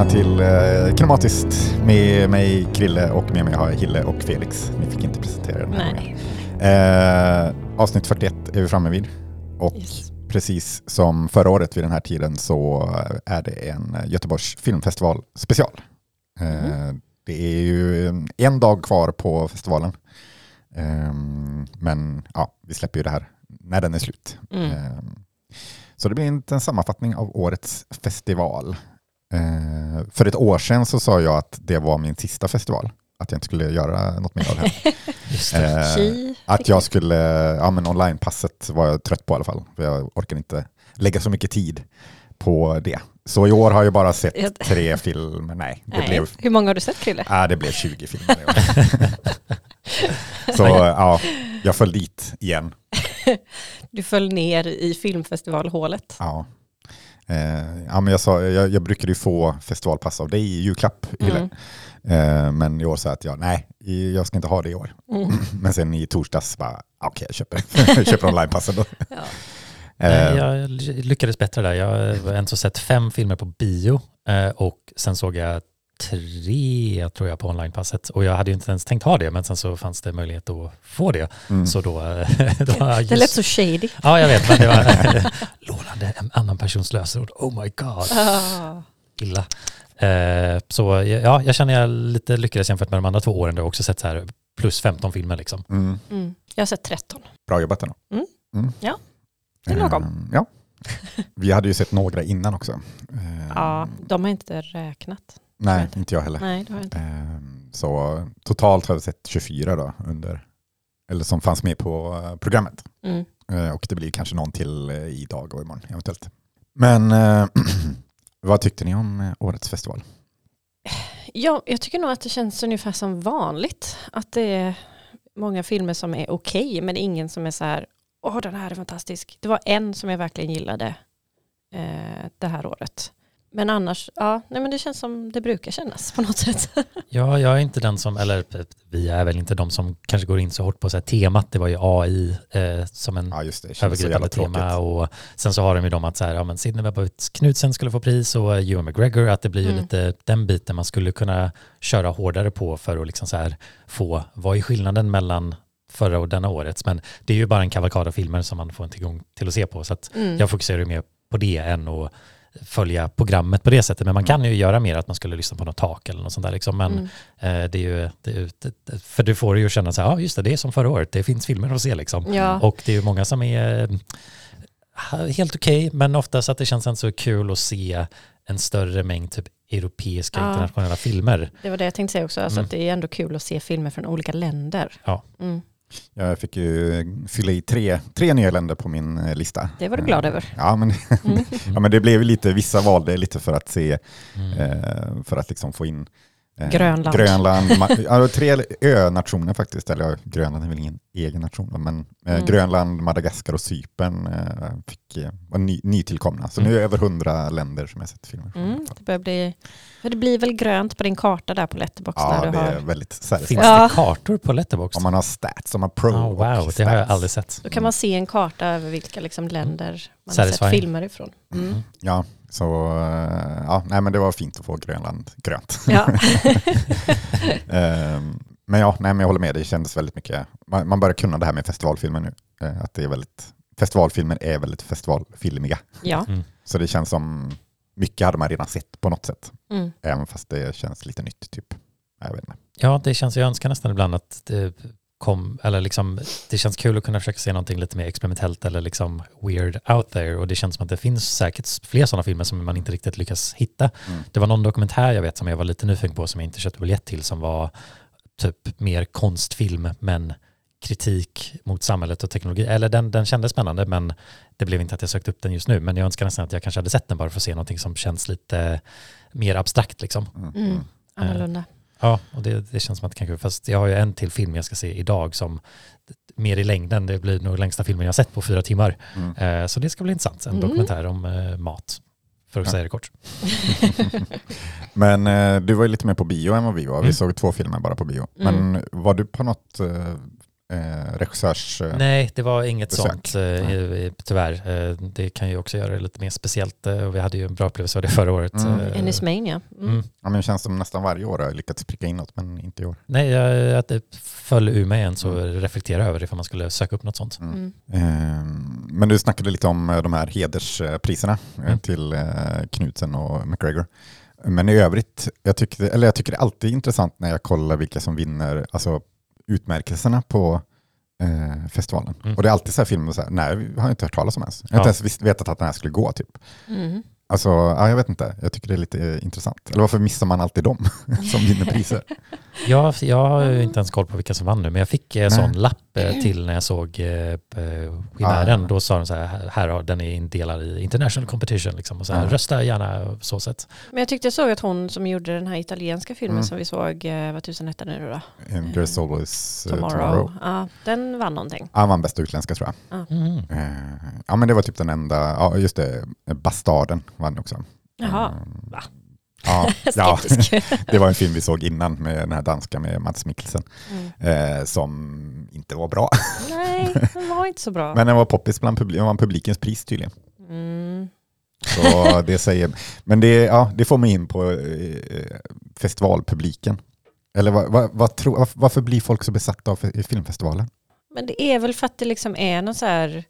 Välkomna till eh, Kinematiskt med mig Krille och med mig har jag Hille och Felix. Ni fick inte presentera den här Nej. gången. Eh, avsnitt 41 är vi framme vid. Och Yes. precis som förra året vid den här tiden så är det en Göteborgs filmfestival special. Eh, Det är ju en dag kvar på festivalen. Eh, men ja, vi släpper ju det här när den är slut. Mm. Eh, Så det blir inte en sammanfattning av årets festival. Eh, För ett år sedan så sa jag att det var min sista festival. Att jag inte skulle göra något mer av det här. Eh, att jag skulle, ja men onlinepasset var jag trött på i alla fall. För jag orkar inte lägga så mycket tid på det. Så i år har jag bara sett tre filmer. Nej, det, Nej. blev, Hur många har du sett Krille? äh, det blev 20 filmer i år. Så ja, jag föll dit igen. Du föll ner i filmfestivalhålet. Ja. Eh, ja, men jag, sa, jag, jag brukade ju få festivalpass av dig i julklapp. Mm. Eh, men i år sa jag att jag, nej, jag ska inte ha det i år. Mm. Men sen i torsdags bara, okej jag köper, jag köper onlinepassen då. Ja. Eh, Jag lyckades bättre där. Jag har ens sett fem filmer på bio eh, och sen såg jag tre tror jag på onlinepasset och jag hade ju inte ens tänkt ha det men sen så fanns det möjlighet att få det. mm. Så då, eh, då har jag Det lät så shady. Ja, jag vet, men det var lånade en annan persons lösenord. Oh my god, Ah. illa. Eh, så ja, jag känner jag lite lyckades jämfört med de andra två åren där jag också sett så här plus 15 filmer liksom. Mm. Mm. Jag har sett 13. Bra jobbat ändå. Mm. Ja, det är lagom. Eh, ja. Vi hade ju sett några innan också. Eh, Ja, de har inte räknat. Nej, inte jag heller. Nej, det har jag inte. Eh, så totalt har vi sett 24 då under, eller som fanns med på eh, programmet. Mm. Eh, och det blir kanske någon till eh, idag och imorgon eventuellt. Men vad tyckte ni om årets festival? Ja, jag tycker nog att det känns ungefär som vanligt. Att det är många filmer som är okej, men ingen som är så här, åh den här är fantastisk. Det var en som jag verkligen gillade eh, det här året. Men annars, ja, nej men det känns som det brukar kännas på något sätt. Ja, jag är inte den som, eller vi är väl inte de som kanske går in så hårt på så här temat. Det var ju AI eh, som en Ja just det, övergripande tema tråkigt. och sen så har de ju de att så här, ja men Sidney Babowitz Knudsen skulle få pris och Ewan McGregor, att det blir ju Mm. lite den biten man skulle kunna köra hårdare på för att liksom så här få, vad är skillnaden mellan förra och denna årets, men det är ju bara en kavalkad av filmer som man får en tillgång till att se på, så att Mm. jag fokuserar ju mer på det än att följa programmet på det sättet, men man kan ju göra mer att man skulle lyssna på något tak eller något sånt där liksom, men Mm. eh, det är ju, det är, det, för du får ju känna så här, ja just det, det är som förra året, det finns filmer att se liksom. Ja, Och det är ju många som är eh, helt okej, men oftast att det känns inte så kul att se en större mängd typ europeiska Ja. internationella filmer. det var det jag tänkte säga också. Alltså Mm. att det är ändå kul att se filmer från olika länder. Ja. Mm. Jag fick ju fylla i tre, tre nya länder på min eh, lista. Det var du glad över. Ja men, Mm. ja, men det blev lite, vissa valde lite för att se, Mm. eh, för att liksom få in eh, Grönland. Grönland ma- ja, tre önationer faktiskt, eller Grönland är väl ingen egen nation, men eh, Mm. Grönland, Madagaskar och Cypern eh, fick, eh, var ny, nytillkomna. Så nu är det över hundra länder som jag sett filmer från. Mm. Det, börjar bli, för det blir väl grönt på din karta där på Letterbox Ja, när det du är har. väldigt satisfying. Finns Ja. det kartor på Letterboxd? Om man har stats, om man har pro Oh, och wow, det har jag stats. aldrig sett. Då kan man se en karta över vilka liksom länder man har sett filmer ifrån. Mm. Ja, så eh, ja, nej, men det var fint att få Grönland grönt. Ja. Ehm, men ja, nej, men jag håller med, det kändes väldigt mycket, man, man börjar kunna det här med festivalfilmer nu. Eh, att det är väldigt, festivalfilmer är väldigt festivalfilmiga. ja. Mm. Så det känns som, mycket hade man redan sett på något sätt. Mm. Även fast det känns lite nytt typ. Jag vet inte. Ja, det känns, jag önskar nästan ibland att det kom, eller liksom, det känns kul att kunna försöka se någonting lite mer experimentellt eller liksom weird out there och det känns som att det finns säkert fler sådana filmer som man inte riktigt lyckas hitta. Mm. Det var någon dokumentär jag vet som jag var lite nyfiken på som jag inte köpte biljett till som var typ mer konstfilm men kritik mot samhället och teknologi. Eller den, den kändes spännande men det blev inte att jag sökte upp den just nu. Men jag önskar nästan att jag kanske hade sett den bara för att se någonting som känns lite mer abstrakt liksom. Mm. Mm. Mm. Annorlunda. Ja, och det, det känns som att det kanske, fast jag har ju en till film jag ska se idag som mer i längden, det blir nog längsta filmen jag har sett på fyra timmar. Mm. Eh, så det ska bli intressant, en Mm. dokumentär om eh, mat, för att Ja. säga det kort. Men eh, du var ju lite mer på bio än vad vi var. Vi Mm. såg två filmer bara på bio. Mm. Men var du på något, eh, regissörs... Eh, Nej, det var inget besök. sånt eh, tyvärr. Eh, Det kan ju också göra det lite mer speciellt eh, och vi hade ju en bra upplevelse av det förra året. Mm. Eh, Ennis Mania. Mm. Mm. ja, men det känns som nästan varje år har jag lyckats pricka in något, men inte i år. Nej, jag, att det föll ur mig än så Mm. reflektera över det för man skulle söka upp något sånt. Mm. Mm. Eh, men du snackade lite om de här hederspriserna eh, Mm. till eh, Knutsen och McGregor. Men i övrigt, jag tycker, eller jag tycker det är alltid intressant när jag kollar vilka som vinner alltså, utmärkelserna på eh, festivalen. Mm. Och det är alltid så här filmer, så här, nej, vi har inte hört talas om ens. Jag har Ja. inte ens visst, vetat att den här skulle gå. Typ. Mm. Alltså, ja, jag vet inte. Jag tycker det är lite eh, intressant. Eller varför missar man alltid dem som vinner priser? Jag, jag har ju inte ens koll på vilka som vann nu, men jag fick en sån Nej. lapp eh, till när jag såg eh, eh, chimären. Ah. Då sa de så här, här har den är indelad i international competition liksom, och så här, Ah. rösta gärna så sätt. Men jag tyckte jag såg att hon som gjorde den här italienska filmen Mm. som vi såg, eh, vad tusen hette den nu då? And There's always eh, Tomorrow. tomorrow. Ja, den vann någonting. Han vann bästa utländska tror jag. Mm. Eh, ja men det var typ den enda, ja just det, Bastarden vann också. Jaha, Eh, va? Ja, ja, det var en film vi såg innan med den här danska med Mats Mikkelsen Mm. eh, som inte var bra. Nej, den var inte så bra. Men den var poppis bland publiken, den var publikens pris tydligen. Mm. Så det säger, men det, ja, det får mig in på eh, festivalpubliken. Eller vad, vad, vad tror, varför- varför blir folk så besatta av fe- filmfestivalen? Men det är väl för att det liksom är någon så här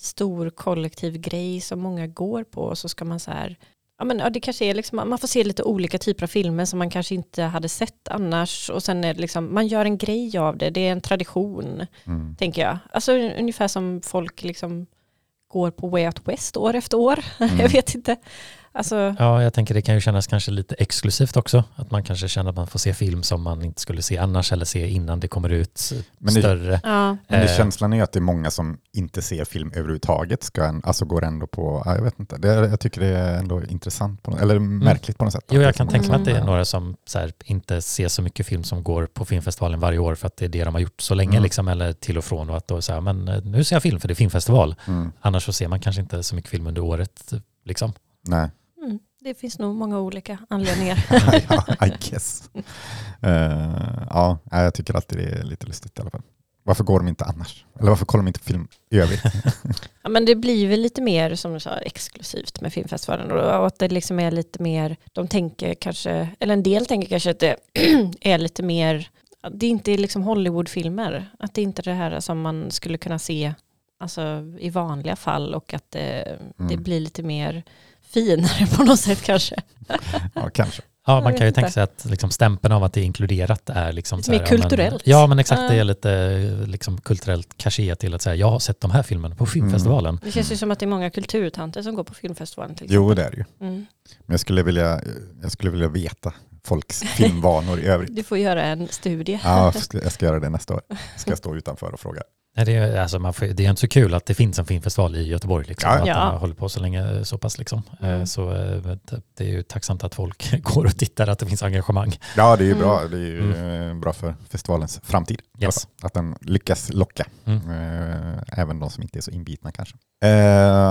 stor kollektiv grej som många går på och så ska man så här Ja, men, ja, det kanske är liksom, man får se lite olika typer av filmer som man kanske inte hade sett annars och sen är det liksom, man gör en grej av det, det är en tradition Mm. tänker jag. Alltså ungefär som folk liksom går på Way Out West år efter år. Mm. jag vet inte. Alltså, Ja, jag tänker det kan ju kännas kanske lite exklusivt också. Att man kanske känner att man får se film som man inte skulle se annars eller se innan det kommer ut Men det- större. ja. Men det Eh. känslan är ju att det är många som inte ser film överhuvudtaget, ska en, alltså går ändå på, ja, jag vet inte, det, jag tycker det är ändå intressant, på, eller märkligt på något sätt. Mm. Jo, jag kan tänka mig att det är Mm. några som så här, inte ser så mycket film som går på filmfestivalen varje år för att det är det de har gjort så länge Mm. liksom, eller till och från och att då så här, men eh, nu ser jag film för det är filmfestival. Mm, Annars så ser man kanske inte så mycket film under året liksom. nej, Mm, det finns nog många olika anledningar. ja, I guess. Eh, ja, jag tycker alltid det är lite lustigt i alla fall. Varför går de inte annars? Eller varför kollar de inte på film i övrigt? Ja, men det blir väl lite mer som du sa exklusivt med filmfestivalen och att det liksom är lite mer, de tänker kanske, eller en del tänker kanske att det är lite mer, det inte är liksom Hollywoodfilmer, att det inte är det här som man skulle kunna se alltså, i vanliga fall och att det, det Mm. blir lite mer finare på något sätt kanske. Ja, kanske. Ja, man kan ju tänka sig att liksom, stämpeln av att det är inkluderat är liksom Lite så här, mer ja, men- kulturellt. Ja, men exakt. Det Ja. är lite liksom, kulturellt cachet till att säga jag har sett de här filmerna på filmfestivalen. Det känns ju som att det är många kulturtanter som går på filmfestivalen till Jo, det är det ju. Mm. Men jag skulle vilja, jag skulle vilja veta folks filmvanor i övrigt. Du får göra en studie. Ja, jag ska- jag ska göra det nästa år. Ska jag stå utanför och fråga. Nej, Det är, alltså, man får, det är inte så kul att det finns en filmfestival i Göteborg. Liksom, Ja. Att Ja. den har hållit på så länge så pass. Liksom. Eh, Mm. Så eh, det- är ju tacksamt att folk går och tittar, att det finns engagemang. Ja, det är ju Mm. bra. Det är ju eh, bra för festivalens framtid. Yes. Att den lyckas locka. Mm. Även de som inte är så inbitna kanske. Eh,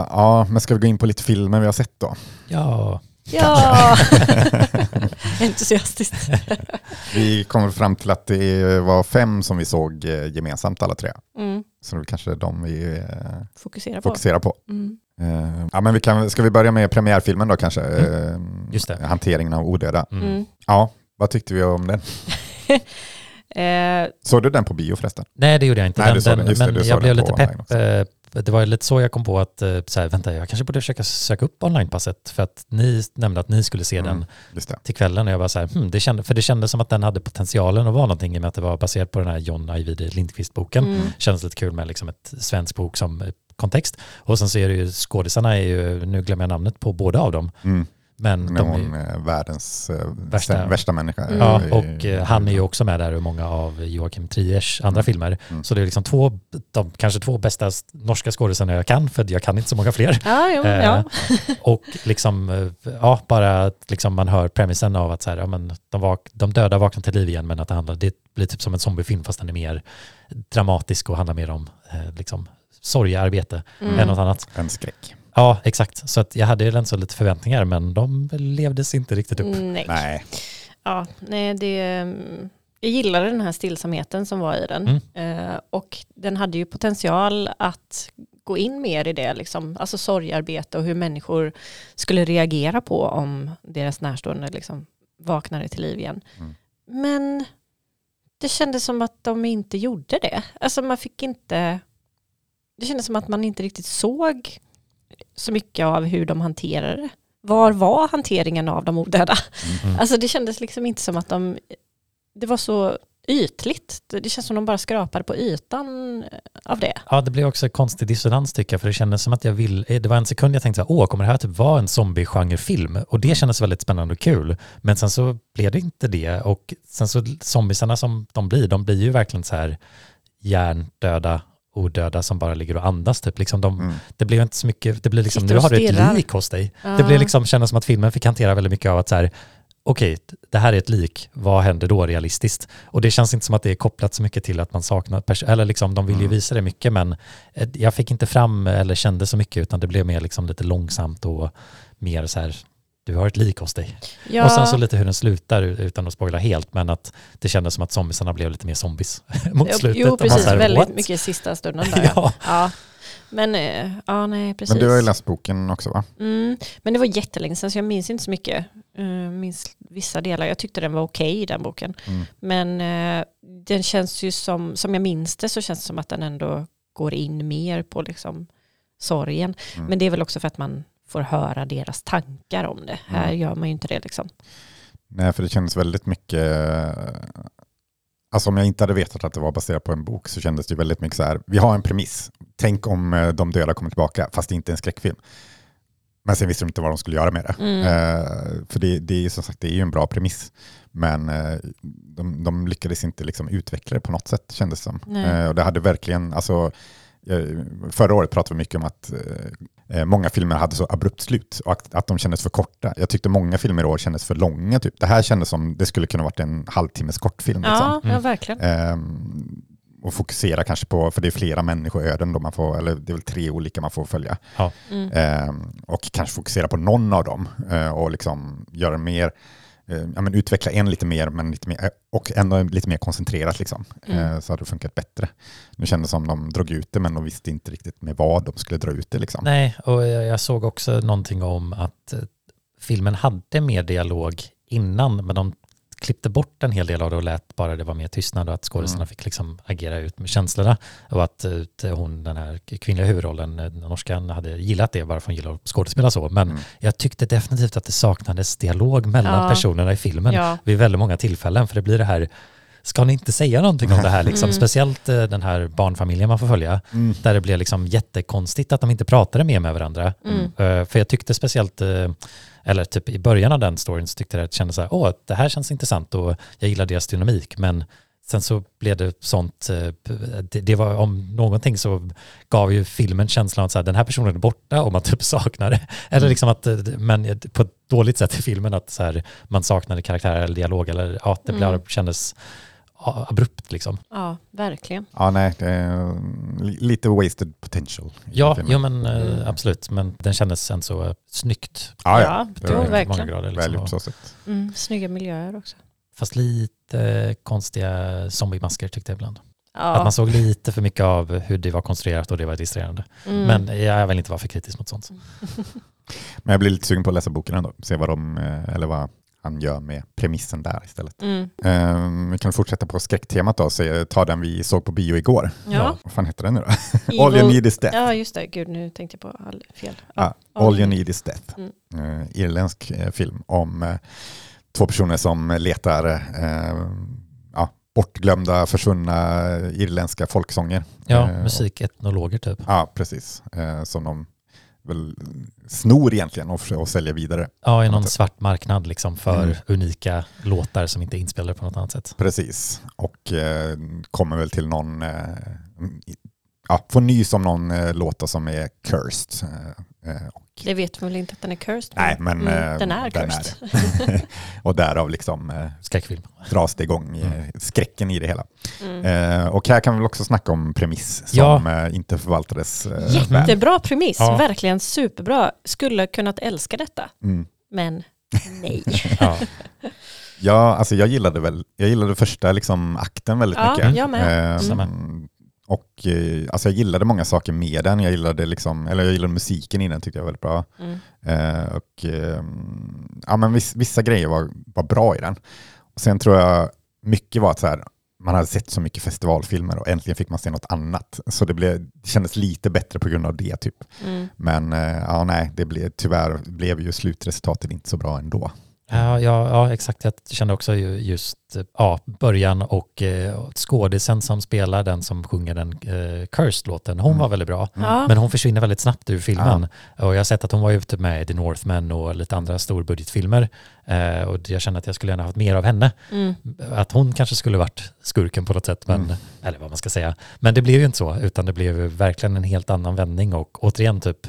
ja, men ska vi gå in på lite filmer vi har sett då? Ja, Ja, entusiastiskt. Vi kom fram till att det var fem som vi såg eh, gemensamt alla tre. Mm. Så det är kanske de vi eh, Fokusera på. fokuserar på. Mm. Eh, ja, men vi kan, ska vi börja med premiärfilmen då kanske? Eh, Just det. Hanteringen av odöda. mm. Mm. Ja, vad tyckte vi om den? Eh, Såg du den på bio förresten? Nej, det gjorde jag inte. Nej, Den- den- det. Just det, men jag blev lite på pepp. Det var lite så jag kom på att, eh, så här, vänta, jag kanske borde försöka söka upp onlinepasset för att ni nämnde att ni skulle se Mm. den till kvällen och jag bara så här, hmm, det kände, för det kändes som att den hade potentialen att vara någonting i och med att det var baserat på den här John Ajvide Lindqvist-boken. mm. Kändes lite kul med liksom ett svensk bok som eh, kontext. Och sen så är det ju, skådisarna är ju, nu glömmer jag namnet på båda av dem, Mm. Men När de är, hon är världens eh, Värsta- värsta, värsta människa. Mm. Ja, Eh, och eh, han är ju också med där i många av Joakim Triers andra Mm. filmer. Mm. Så det är liksom två, de kanske två bästa norska skådespelarna jag kan, för jag kan inte så många fler. Ja, jo, Eh, ja. Och liksom, eh, ja, bara att liksom man hör premissen av att så här, ja, men de, vak- de döda vaknar till liv igen, men att det, handlar, det blir typ som en zombiefilm fast den är mer dramatisk och handlar mer om eh, liksom, sorgearbete Mm. än något annat. En skräck. Ja, exakt. Så att jag hade väl så lite förväntningar, men de levdes inte riktigt upp. Nej. Nej. Ja, nej, det, mm, jag gillade den här stillsamheten som var i den. Mm. Eh, och den hade ju potential att gå in mer i det, liksom, alltså sorgarbete och hur människor skulle reagera på om deras närstående liksom vaknade till liv igen. Mm. Men det kändes som att de inte gjorde det. Alltså man fick inte, det kändes som att man inte riktigt såg så mycket av hur de hanterade det. Var var hanteringen av de odöda? Mm. Alltså det kändes liksom inte som att de, det var så ytligt. Det känns som att de bara skrapade på ytan av det. Ja, det blev också en konstig dissonans tycker jag, för det kändes som att jag vill, eh, det var en sekund jag tänkte så här, åh, kommer det här typ vara en zombie-genrefilm? Och det kändes väldigt spännande och kul. Men sen så blev det inte det och sen så zombiesarna som de blir, de blir ju verkligen så här hjärndöda, odöda som bara ligger och andas typ. Liksom de, Mm. Det blev inte så mycket, det blev liksom, nu har du ett lik hos dig. Det Ja. blev liksom, kändes som att filmen fick hantera väldigt mycket av att så här, okej, det här är ett lik, vad händer då realistiskt? Och det känns inte som att det är kopplat så mycket till att man saknar, pers- eller liksom de vill ju Mm. visa det mycket, men eh, jag fick inte fram eller kände så mycket, utan det blev mer liksom lite långsamt och mer så här, du har ett lik hos dig. Ja, Och sen så lite hur den slutar utan att spoila helt, men att det kändes som att zombiesarna blev lite mer zombies mot slutet. jo, precis. så här, väldigt what? mycket sista stunden där. ja. Ja. Men, eh, ja nej precis. Men du har ju läst boken också va? Mm, men det var jättelänge sedan så jag minns inte så mycket. Uh, minns vissa delar. Jag tyckte den var okej i den boken. Mm. Men eh, den känns ju som, som jag minns det så känns det som att den ändå går in mer på liksom sorgen. Mm. Men det är väl också för att man får höra deras tankar om det. Här Mm. gör man ju inte det liksom. Nej, för det kändes väldigt mycket... Alltså om jag inte hade vetat att det var baserat på en bok så kändes det väldigt mycket så här, vi har en premiss. Tänk om eh, de döda kommer tillbaka, fast det inte är en skräckfilm. Men sen visste de inte vad de skulle göra med det. Mm. Eh, för det, det är som sagt det är ju en bra premiss. Men eh, de, de lyckades inte liksom utveckla det på något sätt kändes det som. Eh, och det hade verkligen, alltså, förra året pratade vi mycket om att många filmer hade så abrupt slut och att, att de kändes för korta. Jag tyckte många filmer i år kändes för långa. Typ. Det här kändes som det skulle kunna varit en halvtimmes kortfilm. Liksom. Ja, ja, Mm. verkligen. Ehm, och fokusera kanske på, för det är flera människoöden då man får, eller det är väl tre olika man får följa. Mm. Ehm, och kanske fokusera på någon av dem eh, och liksom göra mer, eh, ja, men utveckla en lite mer, men lite mer, och ändå lite mer koncentrerat liksom. Mm. Eh, så hade det funkat bättre. Nu kändes det som de drog ut det, men de visste inte riktigt med vad de skulle dra ut det liksom. Nej, och jag såg också någonting om att eh, filmen hade mer dialog innan, men de klippte bort en hel del av det och lät bara det var mer tystnad och att skådespelarna Mm. fick liksom agera ut med känslorna. Och att hon, den här kvinnliga huvudrollen, eh, norskan, hade gillat det, varför hon gillar att skådespela så. Men Mm. jag tyckte definitivt att det saknades dialog mellan Ja. personerna i filmen Ja. vid väldigt många tillfällen, för det blir det här Ska ni inte säga någonting om det här? Liksom? Mm. Speciellt eh, den här barnfamiljen man får följa, Mm. där det blev liksom jättekonstigt att de inte pratade mer med varandra. Mm. Eh, För jag tyckte speciellt, eh, eller typ i början av den storyn så tyckte jag att det kändes så här, åh, det här känns intressant och jag gillar deras dynamik, men sen så blev det sånt, det, var om någonting så gav ju filmen känslan att så här, den här personen är borta och man typ saknar det. Eller Mm. liksom att, men på ett dåligt sätt i filmen att så här, man saknade karaktärer eller dialog eller ja, det blev, Mm. kändes abrupt liksom. ja, verkligen. Ja, nej, det är li- lite wasted potential. Ja, jo men eh, Mm. absolut, men den kändes sen så eh, snyggt. ja, ja. Det var verkligen. många grader. Liksom. gjort så sett. Mm, snygga miljöer också. Fast lite konstiga zombiemasker tyckte jag ibland. Att Ja. man såg lite för mycket av hur det var konstruerat och det var distrerande. Mm. Men jag vill inte vara för kritisk mot sånt. Men jag blir lite sugen på att läsa boken ändå. Se vad de, eh, eller vad han gör med premissen där istället. Mm. Um, vi kan fortsätta på skräcktemat då, så ta den vi såg på bio igår. Ja. Vad fan heter den nu då? All you need is death. Ja, just det. Gud, nu tänkte jag på all, fel. Ja, All you need is death. Mm. Eh, irländsk eh, film om eh, två personer som letar bortglömda, försvunna irländska folksånger. Ja, musiketnologer typ. Ja, precis. Som de väl snor egentligen och, och säljer vidare. Ja, i någon sätt. svart marknad liksom för Mm. unika låtar som inte är inspelade på något annat sätt. Precis. Och eh, kommer väl till någon, eh, ja, får nys om någon eh, låta som är cursed. Eh, eh, och, Det vet man väl inte att den är cursed? nej, men Mm, eh, den är den cursed. och därav liksom eh, Skräckfilm. dras det igång eh, Mm. skräcken i det hela. Mm. Eh, och här kan vi väl också snacka om premiss som Ja. inte förvaltades eh, väl. Jättebra premiss, Ja. verkligen superbra. Skulle kunnat älska detta, Mm. men nej. Ja. Ja, alltså jag gillade väl, jag gillade första liksom akten väldigt Ja, mycket. jag med. Och eh, alltså jag gillade många saker med den. Jag gillade, liksom, eller jag gillade musiken i den tyckte jag var väldigt bra. Mm. Eh, och, ehm, ja, men viss, vissa grejer var, var bra i den. Och sen tror jag mycket var att så här, man hade sett så mycket festivalfilmer och äntligen fick man se något annat. Så det, blev, det kändes lite bättre på grund av det. typ. Mm. Men eh, ja, nej, det blev, tyvärr blev ju slutresultatet inte så bra ändå. Ja, ja, ja, exakt. Jag kände också ju just ja, början och eh, skådisen som spelar den som sjunger den eh, Cursed-låten, hon Mm. var väldigt bra. Ja. Men hon försvinner väldigt snabbt ur filmen. Och jag har sett att hon var ute med i The Northman och lite andra storbudgetfilmer. Eh, och jag känner att jag skulle gärna haft mer av henne. Mm. Att hon kanske skulle varit skurken på något sätt, men, Mm. eller vad man ska säga. Men det blev ju inte så, utan det blev ju verkligen en helt annan vändning och återigen typ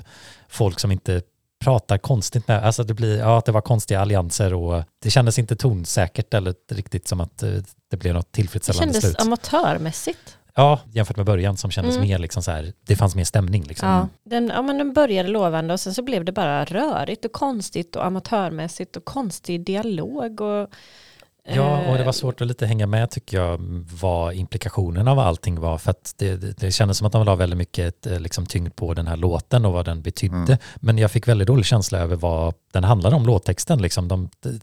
folk som inte pratar konstigt med, alltså det blir, ja det var konstiga allianser och det kändes inte tonsäkert eller riktigt som att eh, det blev något Det tillfredsställande kändes slut. amatörmässigt. Ja, jämfört med början som kändes Mm. mer liksom så här, det fanns mer stämning liksom. Ja. Den, ja, men den började lovande och sen så blev det bara rörigt och konstigt och amatörmässigt och konstig dialog. Och, Ja, och det eh, var svårt att lite hänga med tycker jag vad implikationen av allting var. För att det, det, det kändes som att de la väldigt mycket eh, liksom, tyngd på den här låten och vad den betydde. Mm. Men jag fick väldigt dålig känsla över vad den handlade om, låttexten. Liksom. De, de,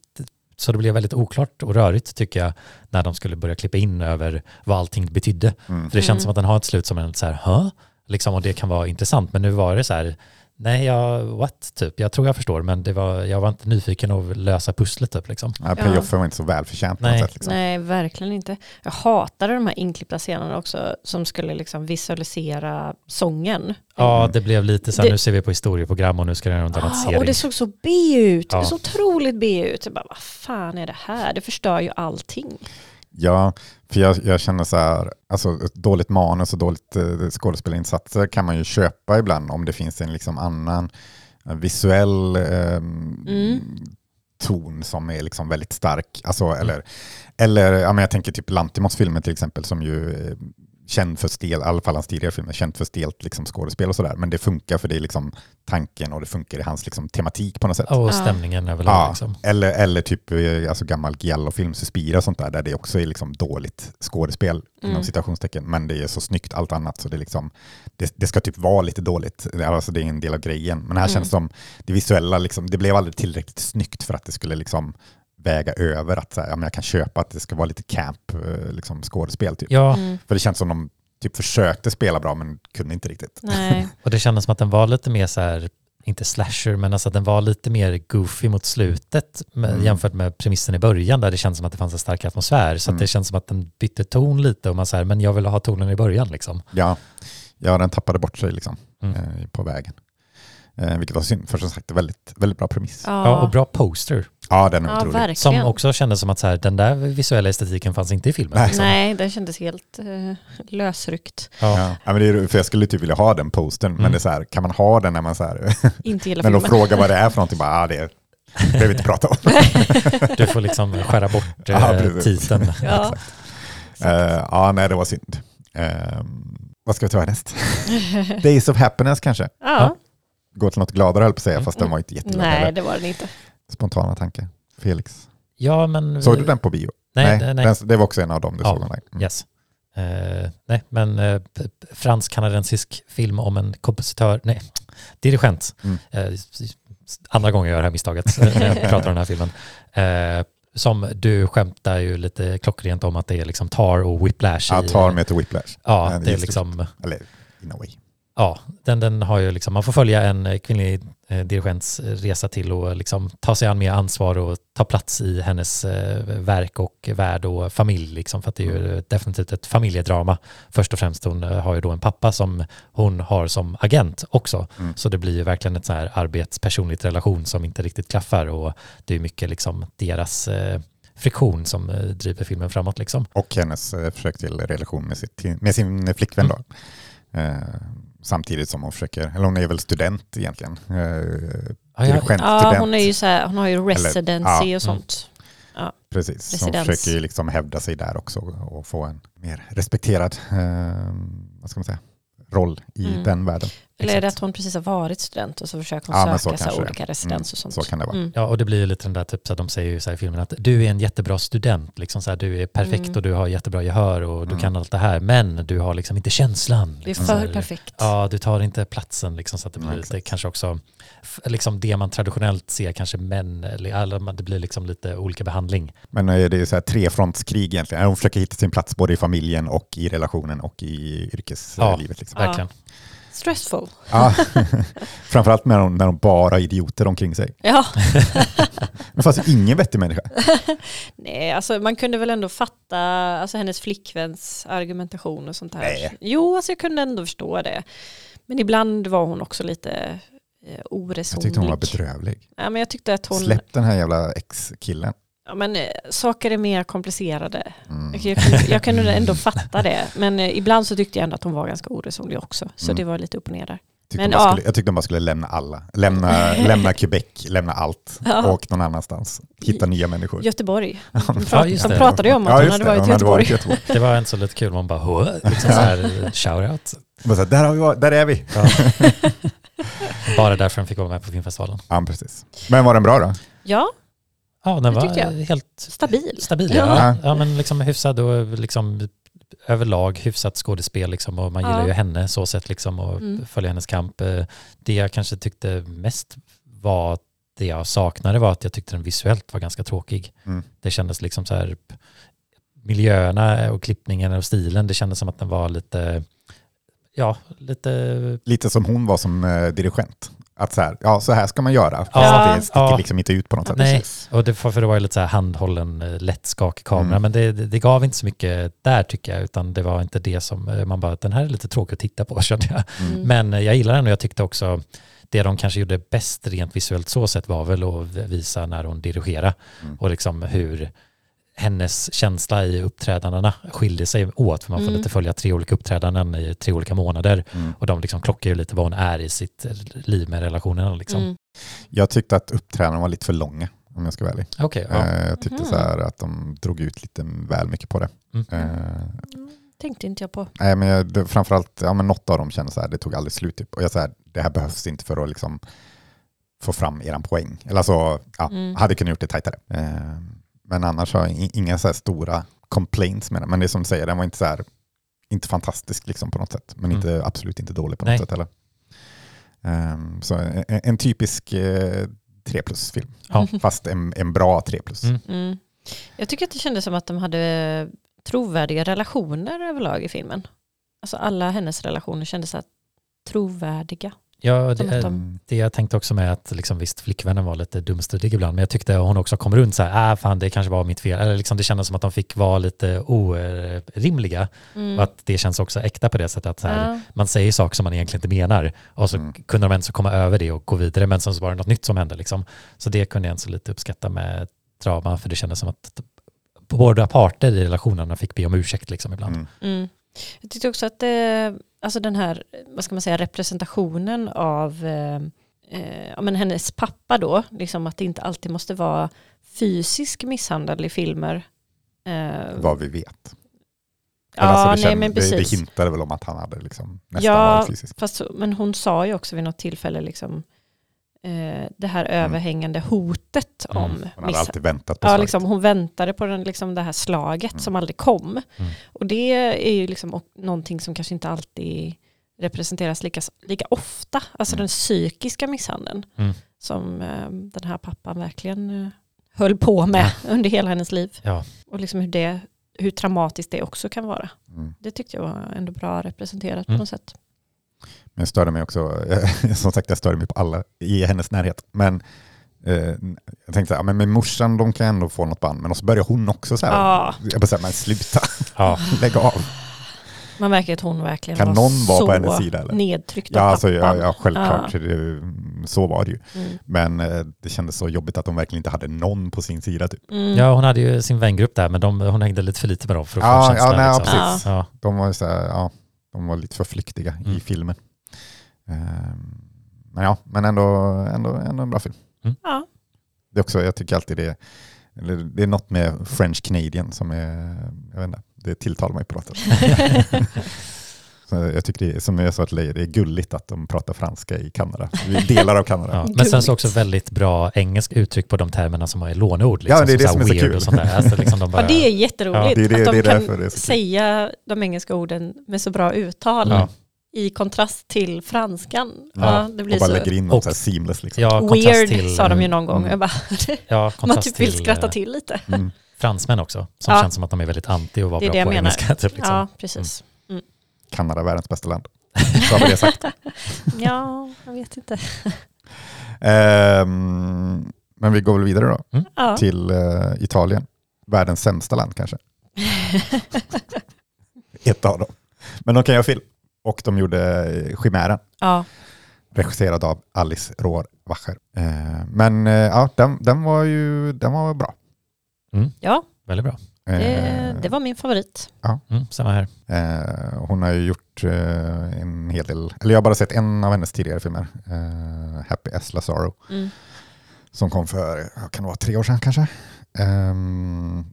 så det blev väldigt oklart och rörigt tycker jag när de skulle börja klippa in över vad allting betydde. Mm. För det känns Mm. som att den har ett slut som en så här, hö? Liksom, och det kan vara intressant. Men nu var det så här, nej, jag, what, typ. Jag tror jag förstår, men det var, jag var inte nyfiken att lösa pusslet typ liksom. Ja, Payoffen var inte så välförtjänt på Nej. något sätt. Liksom. Nej, verkligen inte. Jag hatade de här inklippta scenerna också som skulle liksom visualisera sången. Ja, det blev lite så här, Det- nu ser vi på historieprogram och nu ska det göra en Ah, dramatisering. och det såg så B ut, Ja. så otroligt B ut. Jag bara, vad fan är det här? Det förstör ju allting. Ja, för jag, jag känner så här, alltså ett dåligt manus och dåligt eh, skådespelarinsatser kan man ju köpa ibland om det finns en liksom annan eh, visuell ehm, Mm. ton som är liksom väldigt stark. Alltså, eller eller ja, men jag tänker typ Lantimos filmer till exempel som ju är känd för stel, i alla fall hans tidigare filmer, känd för stelt liksom skådespel och sådär. Men det funkar för det är liksom tanken och det funkar i hans liksom tematik på något sätt. Och Ja. stämningen överlag. Ja, Liksom. eller, eller typ eh, alltså gammal Giallo-film, Suspira och sånt där, där det också är liksom dåligt skådespel inom Mm. citationstecken, men det är så snyggt allt annat så det, är liksom, det, det ska typ vara lite dåligt, alltså det är en del av grejen. Men här Mm. känns det som, det visuella, liksom, det blev aldrig tillräckligt snyggt för att det skulle liksom väga över att så här, ja, men jag kan köpa att det ska vara lite camp eh, liksom, skådespel. Typ. Ja, Mm. För det känns som de typ försökte spela bra men kunde inte riktigt. Nej. och det kändes som att den var lite mer så här, inte slasher, men alltså att den var lite mer goofy mot slutet med, Mm. jämfört med premissen i början där det känns som att det fanns en stark atmosfär. Så att Mm. det känns som att den bytte ton lite och man säger men jag vill ha tonen i början liksom. Ja, ja den tappade bort sig liksom, Mm. eh, på vägen. Eh, vilket var synd, för som sagt, väldigt, väldigt bra premiss. Ja. och bra poster. Ja, den är Ja, otrolig. verkligen. Som också kändes som att så här, den där visuella estetiken fanns inte i filmen. Nej. liksom. Nej, det kändes helt eh, lösryckt. Ja. Ja. Ja, men det är, för jag skulle typ vilja ha den postern, Mm. men det är så här, kan man ha den när man så här, Inte gillar när de frågar vad det är för någonting, bara, ah, det behöver vi inte prata om. Du får liksom skära bort Ja, eh, precis. titeln. Ja. Eh, ja, nej, det var synd. Eh, vad ska vi ta härnäst? Days of Happiness kanske? ja. Gå till något gladare höll på att säga, Mm. fast den var inte jätteglad. Nej, heller. det var den inte. Spontana tankar. Felix. Ja, men... Såg du den på bio? Nej, nej. nej. Den, det var också en av dem du Ja, såg online. Mm. Yes. Eh, nej, men uh, fransk-kanadensisk film om en kompositör, nej, dirigent. Mm. Eh, andra gången jag gör det här misstaget eh, när jag pratar om den här filmen. Eh, som du skämtar ju lite klockrent om att det är liksom Tar och Whiplash. Ja, tar med till Whiplash. Ja, det är liksom, Eller in a way. Ja, den, den har ju liksom, man får följa en eh, kvinnlig eh, dirigents resa till och liksom ta sig an mer ansvar och ta plats i hennes eh, verk och värld och familj liksom, för att det är ju definitivt ett familjedrama. Först och främst hon eh, har ju då en pappa som hon har som agent också, Mm. så det blir ju verkligen ett så här arbetspersonligt relation som inte riktigt klaffar och det är mycket liksom deras eh, friktion som eh, driver filmen framåt liksom. Och hennes eh, försök till relation med, sitt, med sin flickvän Mm. då. Samtidigt som hon försöker, eller hon är väl student egentligen. Eh, Ja. Ja, hon, är ju så här, hon har ju residency ja, och sånt. Precis, så hon residens. försöker ju liksom hävda sig där också och få en mer respekterad eh, vad ska man säga, roll i Mm. den världen. Eller är det att hon precis har varit student och så försöker hon Ja, söka är. olika residens och sånt. Så kan det vara. Mm. Ja, och det blir ju lite den där, typ, så att de säger ju så här i filmen att du är en jättebra student, liksom så här, du är perfekt Mm. och du har jättebra gehör och du Mm. kan allt det här, men du har liksom inte känslan. Det är Liksom, så för här, perfekt. Ja, du tar inte platsen liksom, så att det blir lite, kanske också, liksom det man traditionellt ser kanske män, eller det blir liksom lite olika behandling. Men eh, det är så här trefrontskrig egentligen. Hon försöker hitta sin plats både i familjen och i relationen och i yrkeslivet. Liksom. Ja. Verkligen. Stressful. Ja. Framförallt när de, när de bara har idioter omkring sig. Ja, Men fast ingen vettig människa. nej, alltså man kunde väl ändå fatta alltså hennes flickväns argumentation och sånt där. Nej. Jo, alltså jag kunde ändå förstå det. Men ibland var hon också lite eh, Jag oresonlig. tyckte hon var bedrövlig. Ja, men jag tyckte att hon, Släpp den här jävla ex-killen. ja, men, eh, saker är mer komplicerade. Mm. Jag, jag, kunde, jag kunde ändå fatta det. Men eh, ibland så tyckte jag ändå att hon var ganska oresonlig också. Så Mm. det var lite upp och ner där. Tyckte Men de ja. skulle, jag tyckte de bara skulle lämna alla. Lämna, lämna Quebec, lämna allt. Ja. Och någon annanstans. Hitta nya människor. Göteborg. Ja, Han, Ja, pratade ju om att Ja, hon hade det. varit i Hon hade Göteborg. varit i Göteborg. Det var inte så lite kul, man bara, liksom så här, så här, där, har vi där är vi. Ja. Bara därför den fick vara med på filmfestivalen. Ja, precis. Men var den bra då? Ja, Ja, den var helt stabil. stabil. Ja. Ja. Ja, men liksom hyfsad och liksom överlag hyfsat skådespel liksom och man Ja. gillar ju henne så sett liksom och Mm. följer hennes kamp. Eh, Det jag kanske tyckte mest var det jag saknade var att jag tyckte den visuellt var ganska tråkig. Mm. Det kändes liksom så här miljöerna och klippningen och stilen, det kändes som att den var lite, ja, lite Lite som hon var som eh, dirigent. Att så här, ja så här ska man göra. Fast Ja, det sticker ja. liksom inte ut på något sätt. Nej. Och det, för det var ju lite så här handhållen, eh, lätt skakig kamera, Mm. men det, det, gav inte så mycket där tycker jag, utan det var inte det som eh, man bara, den här är lite tråkig att titta på kände jag. Mm. Men eh, jag gillar den och jag tyckte också, det de kanske gjorde bäst rent visuellt så sett var väl att visa när hon dirigerade Mm. och liksom hur hennes känsla i uppträdandena skiljer sig åt, för man får Mm. lite följa tre olika uppträdanden i tre olika månader Mm. och de liksom klockar ju lite vad hon är i sitt liv med relationerna liksom. Mm. Jag tyckte att uppträdandena var lite för långa, om jag ska vara ärlig. Okej, ja. Eh, Jag tyckte så här att de drog ut lite väl mycket på det. Mm. Eh, Tänkte inte jag på. Nej, men jag, det, framförallt, ja, men något av dem kände så här, det tog aldrig slut. Typ. Och jag så här, det här behövs inte för att liksom få fram eran poäng. Eller alltså, ja, Mm. hade kunnat gjort det tajtare. Eh, men annars har jag inga så här stora complaints med den. Men det är som du säger, den var inte så här, inte fantastisk liksom på något sätt. Men Mm. inte, absolut inte dålig på Nej. något sätt heller. Ehm, så en, en typisk eh, 3 plus-film. Ja. Fast en, en bra 3 plus. Mm. Mm. Jag tycker att det kändes som att de hade trovärdiga relationer överlag i filmen. Alltså alla hennes relationer kändes så här trovärdiga. Ja, det, det jag tänkte också med att liksom, visst flickvännen var lite dumstrudig ibland men jag tyckte hon också kom runt så här, ah, fan det kanske var mitt fel. Eller liksom, det kändes som att de fick vara lite orimliga Mm. och att det känns också äkta på det sättet att så här, Ja. man säger saker som man egentligen inte menar och så Mm. kunde de ändå komma över det och gå vidare men sen så var det något nytt som hände. Liksom. Så det kunde jag ändå lite uppskatta med drama för det kändes som att båda parter i relationerna fick be om ursäkt liksom ibland. Mm. Mm. Jag tyckte också att eh, alltså den här vad ska man säga, representationen av eh, eh, men hennes pappa då, liksom att det inte alltid måste vara fysisk misshandel i filmer. Eh, Vad vi vet. ja, alltså, det, nej känd- men det, det precis. hintade väl om att han hade liksom nästan Ja, varit fysisk. Fast, men hon sa ju också vid något tillfälle liksom, det här överhängande hotet Mm. om Hon hade misshandel. alltid väntat på Ja, liksom, hon väntade på den, liksom, det här slaget Mm. som aldrig kom. Mm. Och det är ju liksom någonting som kanske inte alltid representeras lika, lika ofta. Alltså Mm. den psykiska misshandeln Mm. som eh, den här pappan verkligen eh, höll på med under hela hennes liv. Ja. Och liksom hur, det, hur traumatiskt det också kan vara. Mm. Det tyckte jag var ändå bra representerat Mm. på något sätt. Men jag störde mig också, som sagt jag störde mig på alla i hennes närhet. Men eh, jag tänkte så här, men med morsan de kan ändå få något band, men så börjar hon också så här. Ja. Jag bara så här, men sluta, Ja. lägg av. Man märker att hon verkligen Kan var någon vara så på hennes sida, eller? nedtryckt Ja, av alltså, ja, pappan. ja självklart, Ja. så det, så var det ju. Mm. Men eh, det kändes så jobbigt att de verkligen inte hade någon på sin sida. Typ. Mm. ja, hon hade ju sin vängrupp där men de, hon hängde lite för lite med dem för att få Ja, en känsla. ja, nej, liksom. precis. Ja. De var, så här, ja, de var lite för flyktiga i Mm. filmen. Ehm, men ja, men ändå, ändå, ändå en bra film. Ja. Det är också, jag tycker alltid det, eller det är något med French Canadian som är, jag vet inte, det tilltalar mig på något sätt. Jag tycker det är, som jag sa till dig, det är gulligt att de pratar franska i Kanada. I delar av Kanada. Ja. Men sen så också väldigt bra engelsk uttryck på de termerna som är låneord. Liksom, Ja, det är det så som är så kul. Och sånt där. Alltså, liksom de bara, Ja, det är jätteroligt Ja, det är det- att de det är kan det är säga de engelska orden med så bra uttal Ja. i kontrast till franskan. Ja, Ja, det blir och bara så lägger in dem Och- så här seamless. Liksom. ja, kontrast weird till, sa de ju någon gång. Mm. Jag bara, Ja, man typ vill till, skratta eh, till lite. Mm. fransmän också, som Ja. känns som att de är väldigt anti och vara bra på menar. engelska. Typ, liksom. Ja, precis. Kanada, världens bästa land. Så har vi det sagt. Ja, jag vet inte. Ehm, men vi går väl vidare då Ja. till eh, Italien. Världens sämsta land kanske. Ett av dem. Men de kan göra film. Och de gjorde eh, Chimären, ja. regisserad av Alice Rohrwacher. Eh, men eh, ja, den, den var ju den var bra. ja, Väldigt bra. Eh, det, det var min favorit. Mm, samma här. Eh, hon har ju gjort eh, en hel del, eller jag har bara sett en av hennes tidigare filmer, eh, Happy as Lazaro, Mm. som kom för, ja, kan det vara tre år sedan kanske? Ehm,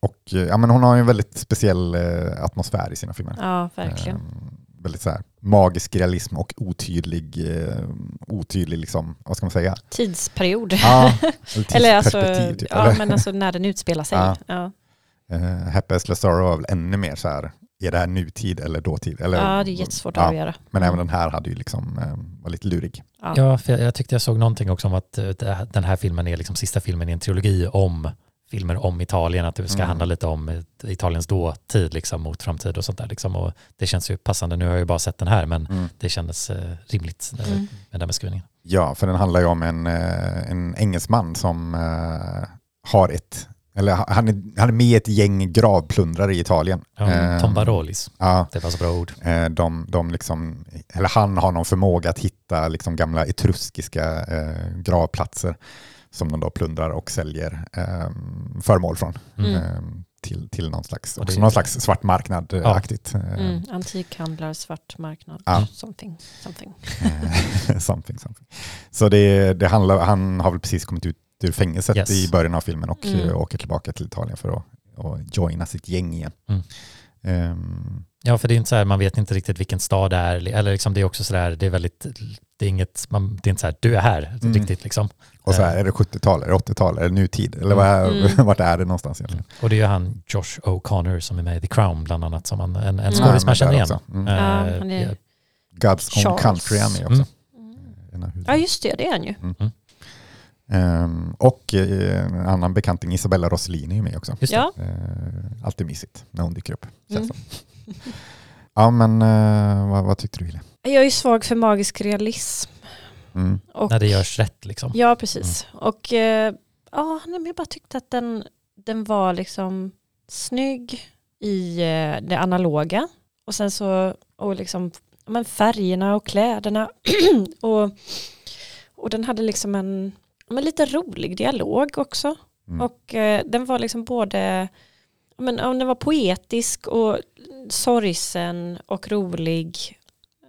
och ja, men hon har ju en väldigt speciell atmosfär i sina filmer. Ja, verkligen. Ehm, väldigt så här, magisk realism och otydlig, otydlig liksom, vad ska man säga? Tidsperiod. Ja, eller Eller alltså, typ, ja, eller? men alltså när den utspelar sig. Ja. Ja, Eh, Happy as Lazaro var väl ännu mer så här, är det här nutid eller dåtid? Eller, ja det är jättesvårt ja, att avgöra. Men även den här hade ju liksom, eh, var lite lurig. Ja. Ja, för jag, jag tyckte jag såg någonting också om att eh, här- den här filmen är liksom sista filmen i en trilogi om filmer om Italien, att det ska Mm. handla lite om eh, Italiens dåtid liksom, mot framtid och sånt där. Liksom. Och det känns ju passande, nu har jag ju bara sett den här, men Mm. det kändes eh, rimligt eh, Mm. med den beskrivningen. Ja, för den handlar ju om en, eh, en engelsman som eh, har ett, eller han är, han är med i ett gäng gravplundrare i Italien. Ja, Eh, Tom Barolis, Ja, det var så bra ord. eh, de, de liksom, eller han har någon förmåga att hitta liksom gamla etruskiska eh, gravplatser som de då plundrar och säljer eh, föremål från. Mm. eh, Till, till någon slags, det- också någon slags svart marknad-aktigt. Mm. Antikhandlar, svart marknad, Ja. something. something. Something, something. Så det, det handlar, han har väl precis kommit ut ur fängelset Yes. i början av filmen och Mm. eh, åker tillbaka till Italien för att, att joina sitt gäng igen. Mm. Ehm, Ja, för det är inte så här, man vet inte riktigt vilken stad det är, eller liksom det är också så där, det är väldigt, det är inget, man, det är inte så här, du är här, Mm. riktigt liksom. och så här, är det 70-tal, är det 80-tal, är det nutid? Eller vad är, Mm. vart är det någonstans egentligen? Och det är ju han Josh O'Connor som är med i The Crown bland annat, som han, en, en Mm. skådis man känner igen. Mm. Eh, Ja, God's Own Charles. Country är med också. Mm. Ja just det, det är han ju. Ehm, och eh, en annan bekanting, Isabella Rossellini är med också. Just. Ja. Eh, alltid mysigt när hon dyker upp. Mm. Ja men eh, vad, vad tyckte du Hille? Jag är ju svag för magisk realism. Mm. Och, När det görs rätt liksom. Ja, precis. Och eh, ja, nej, men jag bara tyckte att den, den var liksom snygg i det analoga. Och sen så, och liksom, men färgerna och kläderna. och, och den hade liksom en men lite rolig dialog också. Mm. Och eh, den var liksom både, men, den var poetisk och sorgsen och rolig.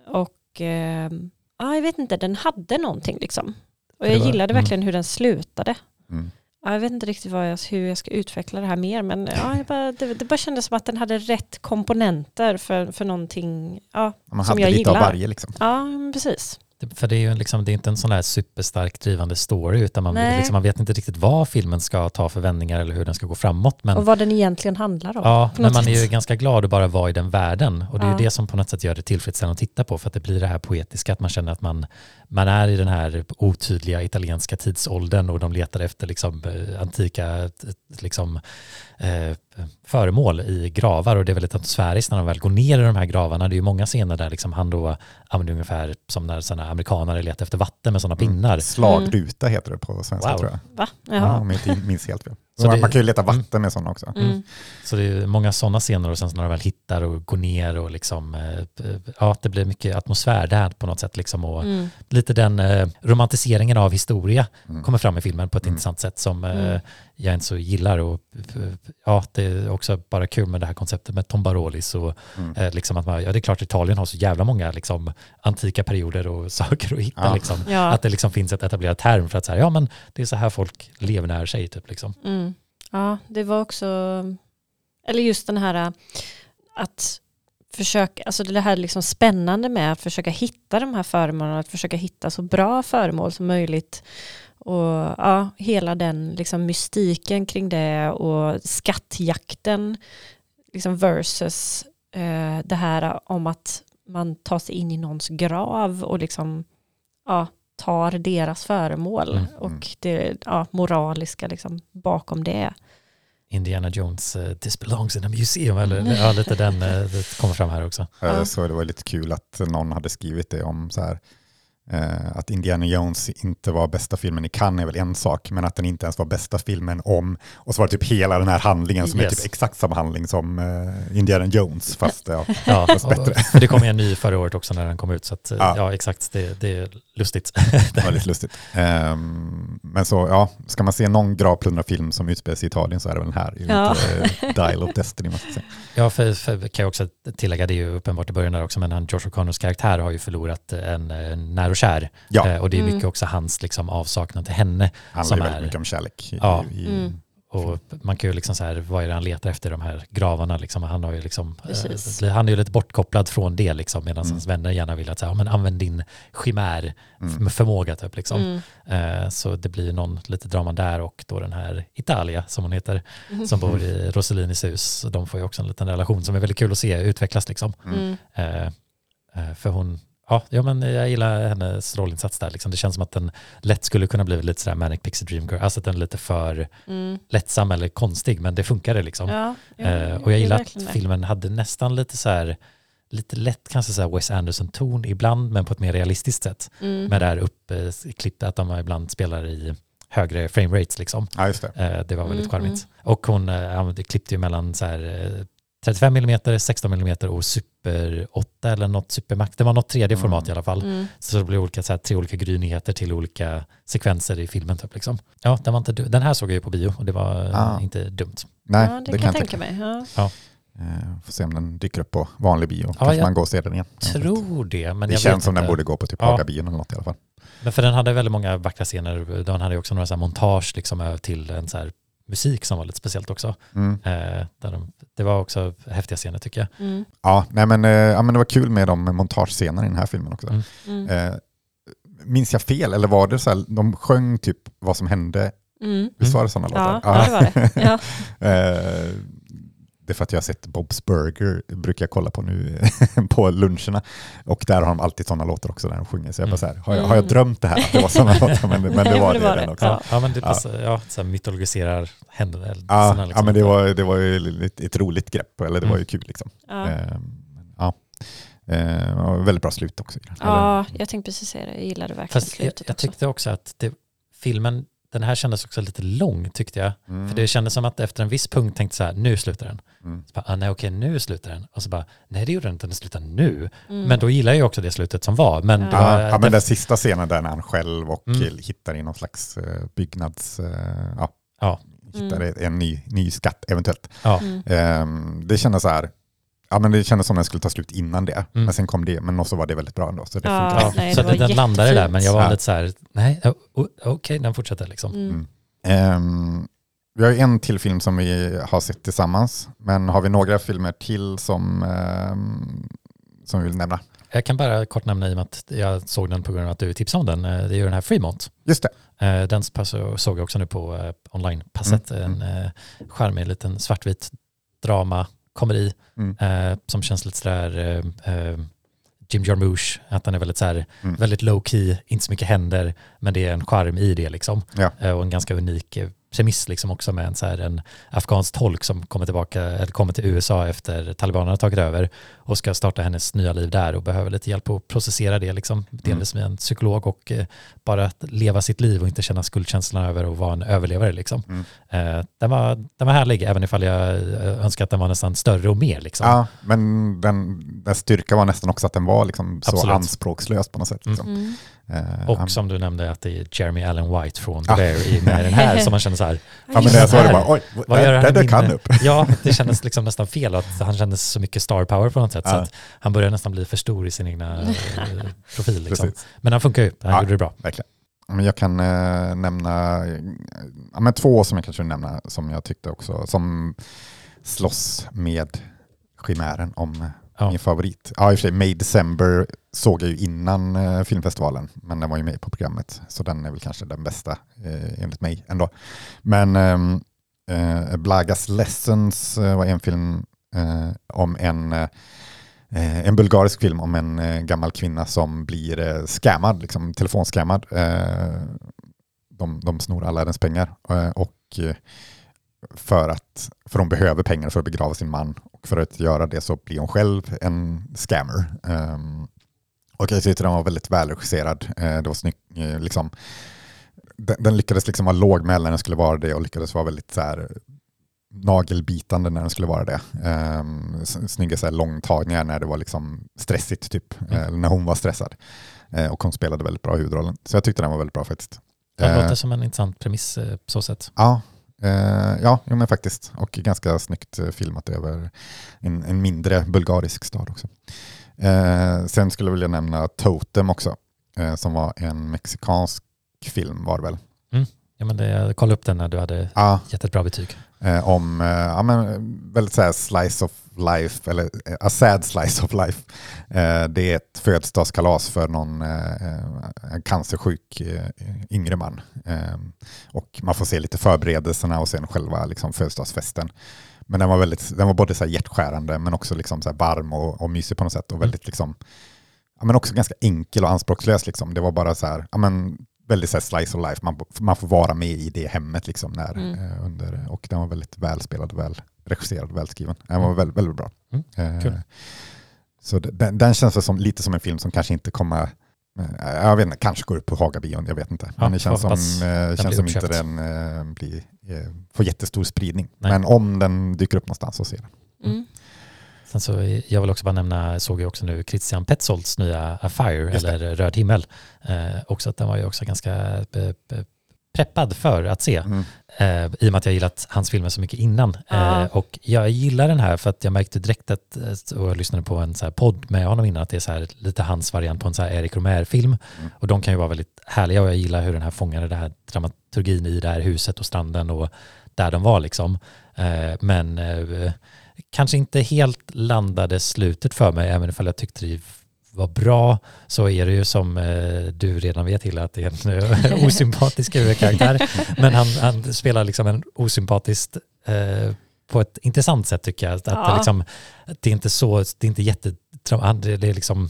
Och eh, ja, jag vet inte, den hade någonting liksom. Och jag gillade mm. verkligen hur den slutade. Mm. Ja, jag vet inte riktigt vad jag, hur jag ska utveckla det här mer, men ja, bara, det, det bara kändes som att den hade rätt komponenter för, för någonting ja, Man som hade jag lite gillar. av varje liksom. Ja, precis. För det är ju liksom, det är inte en sån här superstark drivande story, utan man, Nej. liksom, man vet inte riktigt vad filmen ska ta för vändningar eller hur den ska gå framåt. Men och vad den egentligen handlar om. Ja, men man är ju sätt. ganska glad att bara vara i den världen. Och det är Ja. ju det som på något sätt gör det tillfredsställande att titta på. För att det blir det här poetiska, att man känner att man, man är i den här otydliga italienska tidsåldern och de letar efter liksom, eh, antika liksom, eh, föremål i gravar. Och det är väldigt atmosfäriskt när de väl går ner i de här gravarna. Det är ju många scener där liksom han då använder ungefär som när sådana amerikanare letar efter vatten med sådana pinnar. Slagruta heter det på svenska Wow. tror jag. Va? Ja, Jaha. om jag inte minns helt fel. Så man, det- man kan ju leta vatten med sådana också. Mm. Så det är många sådana scener och sen så när de väl hittar och går ner och liksom, eh, ja det blir mycket atmosfär där på något sätt liksom och Mm. lite den eh, romantiseringen av historia Mm. kommer fram i filmen på ett Mm. intressant sätt som eh, Mm. jag inte så gillar och eh, ja det är också bara kul med det här konceptet med Tom Barolis och Mm. eh, liksom att man, ja det är klart Italien har så jävla många liksom antika perioder och saker att hitta Ja. liksom. Ja. Att det liksom finns ett etablerat term för att säga ja men det är så här folk levnär sig typ liksom. Mm. Ja, det var också, eller just den här äh, att försöka, alltså det här liksom spännande med att försöka hitta de här föremålen, att försöka hitta så bra föremål som möjligt. Och ja, hela den liksom mystiken kring det och skattjakten liksom versus eh, det här om att man tar sig in i någons grav och liksom ja, tar deras föremål Mm, och det ja, moraliska liksom bakom det. Indiana Jones, uh, this belongs in a museum, eller ja, lite den uh, kommer fram här också. Ja. Så det var lite kul att någon hade skrivit det om så här, att Indiana Jones inte var bästa filmen i Cannes är väl en sak, men att den inte ens var bästa filmen om, och så var det typ hela den här handlingen som är Yes. typ exakt samma handling som eh, Indiana Jones, fast ja, Ja, Fast bättre. för det kom en ny förra året också när den kom ut, så att, uh, Ja. ja. exakt, det, det är lustigt. det var lite lustigt. Ehm, men så, ja, ska man se någon gravplundrarfilm som utspelar sig i Italien så är det väl den här, Ja. lite eh, Dial of Destiny måste jag säga. Ja, för, för kan jag också tillägga, det är ju uppenbart i början där också, men han, Josh O'Connors karaktär har ju förlorat en, en när och kär. Ja, Eh, och det är mycket Mm. också hans liksom, avsaknad till henne. handlar som ju väldigt är- mycket om kärlek. I, Ja. i, Mm. Och man kan ju liksom så här, vad är det han letar efter i de här gravarna? Liksom, han, har ju liksom, eh, han är ju lite bortkopplad från det, liksom, medan Mm. hans vänner gärna vill att säga, ja, men använd din chimär Mm. med förmåga. Typ, liksom. Mm. Eh, så det blir någon lite drama där och då den här Italia som hon heter, Mm. som bor i Roselinis hus. Så De får ju också en liten relation som är väldigt kul att se utvecklas. Liksom. Mm. Eh, eh, för hon, ja, ja men jag gillar hennes rollinsats där. Liksom. Det känns som att den lätt skulle kunna bli lite sådär Manic Pixie Dream Girl, alltså att den är lite för Mm. lättsam eller konstig, men det funkade liksom. Ja, ja, Eh, och jag gillar att det. filmen hade nästan lite så här lite lätt kanske så här Wes Anderson-ton ibland, men på ett mer realistiskt sätt. Mm. Med det här uppklippet att de ibland spelar i högre frame rates liksom. Ja, just det. Eh, det var väldigt Mm, charmigt. Och hon eh, klippte ju mellan så här, eh, 35 mm, 16 mm och super 8 eller något supermax. Det var något tredje Mm. format i alla fall. Mm. Så det blev olika, så här, tre olika grynyheter till olika sekvenser i filmen. Typ, liksom. Ja, den, var inte, den här såg jag ju på bio och det var Ah. inte dumt. Nej, ja, det, det, kan jag tänka mig. Ja. Eh, får se om den dyker upp på vanlig bio. Kanske jag man går och ser den igen. Tror det, men det jag känns som den inte. borde gå på typ Ja. Hagabion eller något i alla fall. Men för den hade väldigt många vackra scener. Den hade ju också några så här montage liksom till en så här musik som var lite speciellt också. Mm. Eh, där de, det var också häftiga scener tycker jag. Mm. Ja, nej men, eh, ja, men det var kul med de montagescenerna i den här filmen också. Mm. Mm. Eh, minns jag fel eller var det så här, de sjöng typ vad som hände? Mm. Visst var det sådana Ja, låtar? ja, det var det. Ja. Det är för att jag har sett Bob's Burger, brukar jag kolla på nu på luncherna. Och där har de alltid sådana låtar också där de sjunger. Så jag bara så här, har jag, har jag Mm. drömt det här? Att det var sådana låtar? Men, men det var det, det var den det. också. Ja, ja men det Ja. passar, ja. så här mytologiserar händelserna. Ja, liksom. ja men det var, det var ju ett, ett roligt grepp, eller det var ju Mm. kul liksom. Ja. Eh, ja. Eh, väldigt bra slut också. ja, jag tänkte precis säga det. Jag gillade verkligen Fast jag, slutet jag också. tyckte också att det, filmen, den här kändes också lite lång tyckte jag. Mm. För det kändes som att efter en viss punkt tänkte så här, nu slutar den. Mm. Så bara, ah, nej okej, nu slutar den. Och så bara, nej det gjorde den inte, den slutar nu. Mm. Men då gillar jag ju också det slutet som var. Men Ja. var, Ja, ja, men den sista scenen där han själv och Mm. hittar i någon slags eh, byggnads... eh, ja, Ja. hittar Mm. en ny, ny skatt eventuellt. ja, Mm. Ehm, det kändes så här, ja men det kändes som den skulle ta slut innan det. Mm. Men sen kom det, men också var det väldigt bra ändå. Så det Ja. ja. nej, så det den landade där, jättefint. men jag var Ja. lite så här, nej, okej, den fortsätter liksom. Mm. Mm. Ehm, vi har en till film som vi har sett tillsammans. Men har vi några filmer till som, ehm, som vi vill nämna? Jag kan bara kort nämna i och med att jag såg den på grund av att du tipsade om den. Eh, Det är ju den här Fremont. Just det. Eh, Den såg jag också nu på eh, online-passet. Mm, En eh, charmig liten svartvit drama, komedi Mm. eh, som känns lite sådär eh, eh, Jim Jarmusch, att han är väldigt, så här, Mm. väldigt low key, inte så mycket händer, men det är en charm i det liksom. Ja. Eh, och en ganska unik eh, premiss liksom också med en, så här, en afghansk tolk som kommer tillbaka, eller kommer till USA efter talibanerna tagit över och ska starta hennes nya liv där och behöver lite hjälp att processera det liksom, delvis med en psykolog och eh, bara att leva sitt liv och inte känna skuldkänslan över och vara en överlevare liksom. Mm. Eh, den, var, den var härlig, även ifall jag eh, önskar att den var nästan större och mer liksom. Ja, men den, den styrka var nästan också att den var liksom så Absolut. anspråkslös på något sätt. Liksom. Mm. Eh, Och han- som du nämnde att det är Jeremy Allen White från The Ja. Bear i med den här som man känner så här, ja, men när jag såg det bara, oj, vad gör där, han där dök han upp. Ja, det kändes liksom nästan fel att han kändes så mycket star power på något sätt. Så Ja. att han började nästan bli för stor i sin egna eh, profil. Liksom. Men han funkar ju, han Ja. gjorde det bra. Verkligen. Men jag kan eh, nämna ja, men två som jag kanske vill nämna som jag tyckte också, som slåss med chimären om Ja. min favorit. Ja, i och för sig, May December såg jag ju innan eh, filmfestivalen, men den var ju med på programmet, så den är väl kanske den bästa eh, enligt mig ändå. Men ehm, eh, Blagas Lessons eh, var en film eh, om en, eh, eh, en bulgarisk film om en eh, gammal kvinna som blir eh, scammad, liksom telefonscammad. Eh, de, de snor alla hennes pengar eh, och eh, för att för de behöver pengar för att begrava sin man och för att göra det så blir hon själv en scammer. Um, och jag tyckte den var väldigt välregisserad. Uh, det var snygg, uh, liksom, den, den, lyckades liksom vara lågmäld när den skulle vara det och lyckades vara väldigt så här, nagelbitande när den skulle vara det. Um, snygga så här, långtagningar när det var liksom stressigt, typ, mm. uh, när hon var stressad. och hon spelade väldigt bra huvudrollen. Så jag tyckte den var väldigt bra faktiskt. Det låter som en intressant premiss på så sätt. Ja, ja, jo, men faktiskt. Och ganska snyggt uh, filmat över en, en, mindre bulgarisk stad också. Uh, sen skulle jag vilja nämna Totem också, som var en mexikansk film var det väl? Mm. Ja, men det, jag kollade upp den när du hade ja. gett ett bra betyg. om ja, men, väldigt så slice of life, eller a sad slice of life. det är ett födelsedagskalas för någon en cancersjuk yngre man. Och man får se lite förberedelserna och sen själva liksom födelsedagsfesten. Men den var, väldigt, den var både så hjärtskärande men också liksom så varm och, och mysig på något sätt. Och mm. väldigt liksom, ja, men också ganska enkel och anspråkslös. Liksom. Det var bara så här, ja, men väldigt så slice of life. Man, man får vara med i det hemmet. Liksom, när, mm. eh, under, och den var väldigt välspelad, väl regisserad, välskriven. Den var mm. väldigt, väldigt bra. Mm. Eh, så den, den känns som, lite som en film som kanske inte kommer Eh, jag vet inte, kanske går upp på Hagabion, jag vet inte. Ja, Men det känns som, eh, känns som inte den blir, får jättestor spridning. Nej. Men om den dyker upp någonstans så ser den. Mm. Sen så, jag vill också bara nämna, såg jag också nu Christian Petzolds nya A Fire, eller Röd himmel. Eh, också att den var ju också ganska preppad för att se. Mm. Eh, I och med att jag gillat hans filmer så mycket innan. Ja. Eh, och jag gillar den här för att jag märkte direkt att, eh, och jag lyssnade på en så här podd med honom innan, att det är så här, lite hans variant på en så här Erik Romer-film. Mm. Och de kan ju vara väldigt härliga och jag gillar hur den här fångade det här dramaturgin i det här huset och stranden och där de var liksom. Eh, men eh, kanske inte helt landade slutet för mig, även om jag tyckte det var bra så är det ju som eh, du redan vet till att det är en eh, osympatisk huvudkaraktär. Men han, han, spelar liksom en osympatiskt eh, på ett intressant sätt tycker jag. Att ja. det, liksom, det är inte så, det är inte jätte, det är liksom,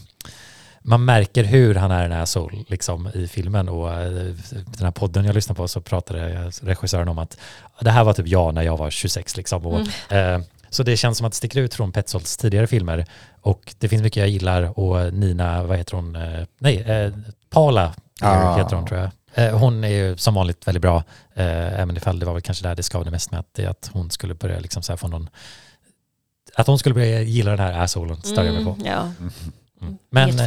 man märker hur han är en asshole liksom, i filmen och den här podden jag lyssnar på så pratade regissören om att det här var typ jag när jag var 26 liksom. Och, mm. eh, så det känns som att det sticker ut från Petzolds tidigare filmer. Och det finns mycket jag gillar och Nina, vad heter hon? Eh, nej, eh, Paula ah. heter hon tror jag. Eh, hon är ju som vanligt väldigt bra, även ifall det var väl kanske där det skavde mest med att, att hon skulle börja liksom så här få någon att hon skulle börja gilla den här assholen stör jag mig på. Mm, ja. Mm. Men,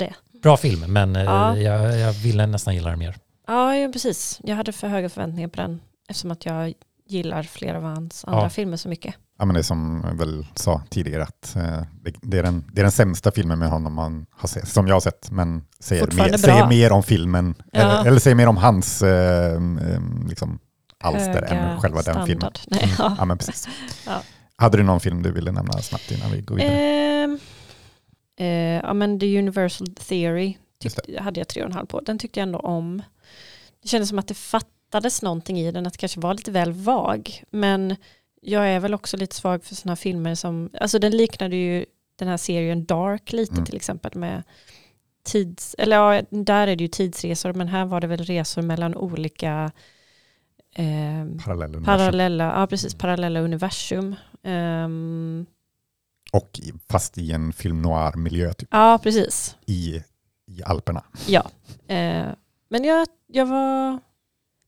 eh, bra film, men ja. jag, jag ville nästan gilla den mer. Ja, precis. Jag hade för höga förväntningar på den eftersom att jag gillar flera av hans andra ja. filmer så mycket. Ja, men det som jag väl sa tidigare att eh, det, är den, det är den sämsta filmen med honom man har sett, som jag har sett, men säger, mer, säger mer om filmen, ja. eller, eller säger mer om hans eh, liksom, alster än själva standard. den filmen. Nej, mm. ja. ja. men precis. ja. Hade du någon film du ville nämna snabbt innan vi går vidare? Eh, eh, ja, men The Universal Theory tyckte, hade jag tre och en halv på. Den tyckte jag ändå om. Det kändes som att det fattades någonting i den, att det kanske var lite väl vag. Men jag är väl också lite svag för sådana filmer som, alltså den liknade ju den här serien Dark lite mm. till exempel med tids, eller ja, där är det ju tidsresor men här var det väl resor mellan olika eh, parallella, parallella, ja, precis, parallella universum. Um, och fast i en film noir-miljö. Typ. Ja, precis. I, i Alperna. Ja, eh, men jag, jag var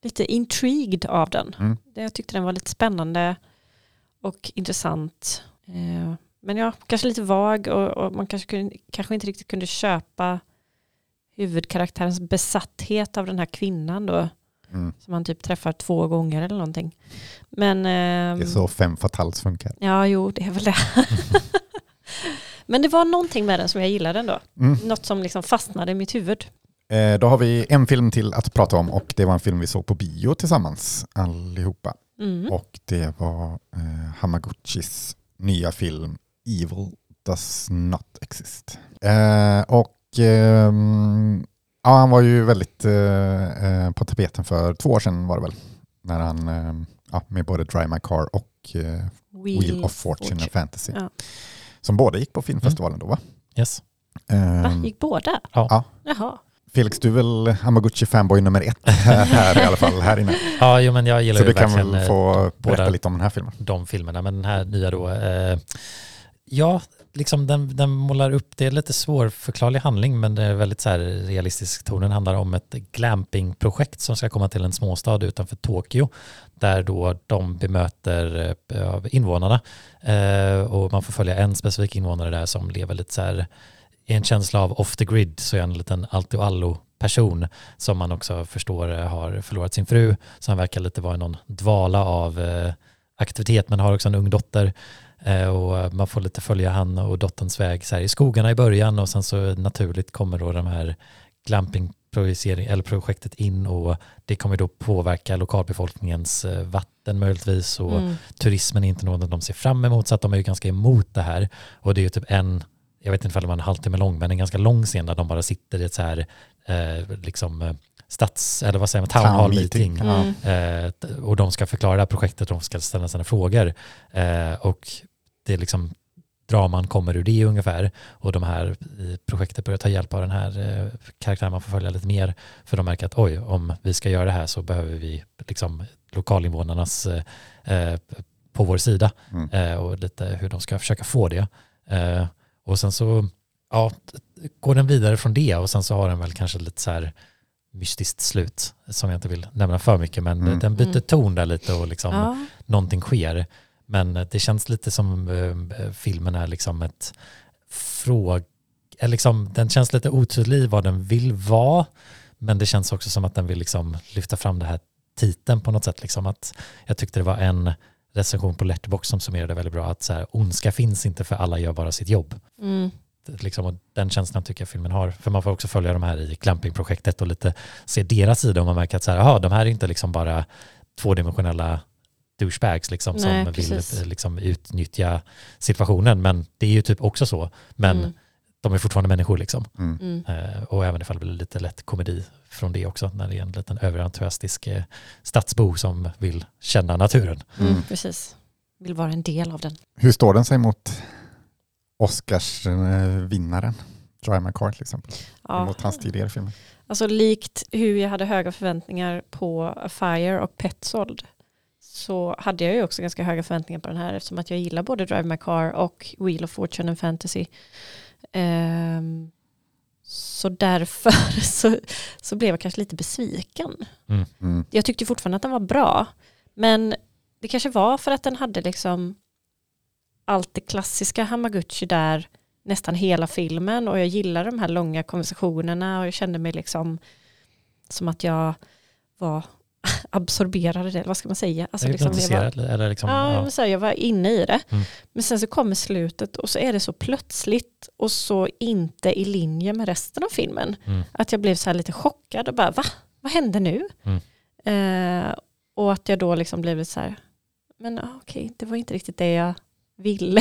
lite intrigued av den. Mm. Jag tyckte den var lite spännande och intressant. Eh, men ja, kanske lite vag och, och man kanske, kunde, kanske inte riktigt kunde köpa huvudkaraktärens besatthet av den här kvinnan då. Mm. Som han typ träffar två gånger eller någonting. Men, eh, det är så fem fatals funkar. Ja, jo, det är väl det. Men det var någonting med den som jag gillade ändå. Mm. Något som liksom fastnade i mitt huvud. Eh, då har vi en film till att prata om och det var en film vi såg på bio tillsammans allihopa. Mm. Och det var eh, Hamaguchis nya film Evil does not exist. Eh, och ehm, ja, han var ju väldigt eh, eh, på tapeten för två år sedan var det väl. När han, eh, ja, med både Drive My Car och eh, Wheel, of Fortune, and Fantasy. Ja. Som båda gick på filmfestivalen då va? Yes. Va? Ehm, Gick båda? Ja. Ja. Jaha. Felix, du är väl Hamaguchi-fanboy nummer ett här i alla fall, här inne. Ja, jo, men jag gillar Så ju du kan väl eh, få berätta båda- lite om den här filmen. de filmerna, men den här nya då, eh, ja, liksom den, den målar upp, det är lite svårförklarlig handling, men det är väldigt så här realistisk ton. Den handlar om ett glampingprojekt som ska komma till en småstad utanför Tokyo, där då de bemöter eh, invånarna eh, och man får följa en specifik invånare där som lever lite så här i en känsla av off the grid så är han en liten allt och allo person som man också förstår eh, har förlorat sin fru så han verkar lite vara i någon dvala av eh, aktivitet men har också en ung dotter eh, och man får lite följa han och dotterns väg så här, i skogarna i början och sen så naturligt kommer då de här glamping eller projektet in och det kommer då påverka lokalbefolkningens vatten möjligtvis och Mm. turismen är inte något de ser fram emot så att de är ju ganska emot det här och det är ju typ en jag vet inte om det var en halvtimme lång men en ganska lång scen där de bara sitter i ett så här eh, liksom eh, stats eller vad säger man town hall meeting Mm. Eh, och de ska förklara det här projektet de ska ställa sina frågor. Eh, och det är liksom draman kommer ur det ungefär. Och de här i projektet börjar ta hjälp av den här eh, karaktären man får följa lite mer. För de märker att oj, om vi ska göra det här så behöver vi liksom lokalinvånarnas eh, eh, på vår sida. Mm. Och lite hur de ska försöka få det. Eh, och sen så ja, går den vidare från det och sen så har den väl kanske lite så här mystiskt slut som jag inte vill nämna för mycket men Mm. den byter Mm. ton där lite och liksom Ja. någonting sker. Men det känns lite som eh, filmen är liksom ett fråga, eller liksom, den känns lite otydlig vad den vill vara men det känns också som att den vill liksom lyfta fram det här titeln på något sätt. Liksom att jag tyckte det var en recension på Letterboxd som summerade väldigt bra att så här, ondska finns inte för alla gör bara sitt jobb. Mm. Liksom, och den känslan tycker jag filmen har. För man får också följa de här i glampingprojektet och lite se deras sida och man märker att så här, aha, de här är inte liksom bara tvådimensionella douchebags liksom, Nej, som precis. vill liksom, utnyttja situationen. Men det är ju typ också så. Men Mm. De är fortfarande människor liksom. Mm. Mm. Eh, och även ifall det blir lite lätt komedi från det också. När det är en liten överentusiastisk eh, stadsbo som vill känna naturen. Mm. Mm. Precis. Vill vara en del av den. Hur står den sig mot Oscars-vinnaren? Drive My Car till exempel. Ja. Mot hans tidigare filmer. Alltså likt hur jag hade höga förväntningar på A Fire och Petzold så hade jag ju också ganska höga förväntningar på den här eftersom att jag gillar både Drive My Car och Wheel of Fortune and Fantasy. Ehm, så därför så, så blev jag kanske lite besviken. Mm. Jag tyckte fortfarande att den var bra men det kanske var för att den hade liksom allt det klassiska Hamaguchi där nästan hela filmen och jag gillar de här långa konversationerna och jag kände mig liksom som att jag var absorberad i det, vad ska man säga? Alltså, liksom, jag var, eller liksom, ja, ja. så här, jag var inne i det. Mm. Men sen så kommer slutet och så är det så plötsligt och så inte i linje med resten av filmen. Mm. Att jag blev så här lite chockad och bara va? Vad hände nu? Mm. Eh, och att jag då liksom blev så här, men ah, okej, det var inte riktigt det jag ville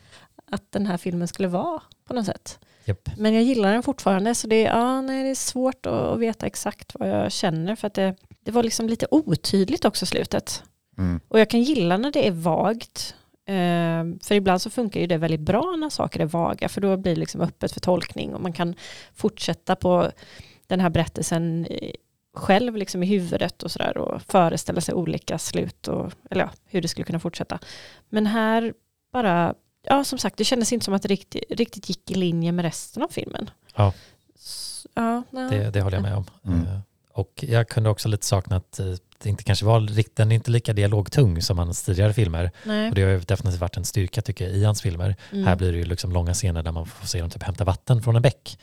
att den här filmen skulle vara på något sätt. Japp. Men jag gillar den fortfarande så det, ja, nej, det är svårt att, att veta exakt vad jag känner för att det, det var liksom lite otydligt också slutet. Mm. Och jag kan gilla när det är vagt. Eh, för ibland så funkar ju det väldigt bra när saker är vaga. För då blir det liksom öppet för tolkning. Och man kan fortsätta på den här berättelsen eh, själv liksom i huvudet och sådär. Och föreställa sig olika slut. Och, eller ja, hur det skulle kunna fortsätta. Men här bara, ja som sagt det kändes inte som att det riktigt, riktigt gick i linje med resten av filmen. Ja. S- ja. Det, det håller jag med om. Mm. Och jag kunde också lite sakna att eh, det inte kanske var, rikt- den är inte lika dialogtung som hans tidigare filmer. nej. Och det har ju definitivt varit en styrka tycker jag i hans filmer. Mm. Här blir det ju liksom långa scener där man får se dem typ hämta vatten från en bäck.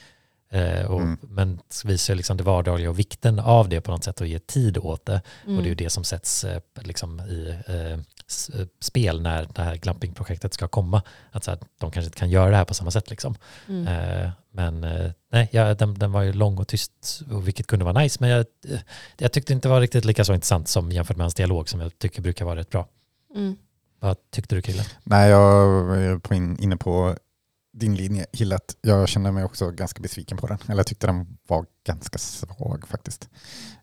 Eh, och, Mm. Men visar liksom det vardagliga och vikten av det på något sätt och ge tid åt det. Mm. Och det är ju det som sätts eh, liksom i eh, eh, spel när det här glampingprojektet ska komma. Att så här, de kanske inte kan göra det här på samma sätt. Liksom. Mm. Eh, men eh, nej, ja, den, den var ju lång och tyst, och vilket kunde vara nice. Men jag, jag tyckte inte det var riktigt lika så intressant som jämfört med hans dialog som jag tycker brukar vara rätt bra. Mm. Vad tyckte du Krille? Nej, jag är på in, inne på din linje, Hillet. Jag kände mig också ganska besviken på den. Eller jag tyckte den var ganska svag faktiskt.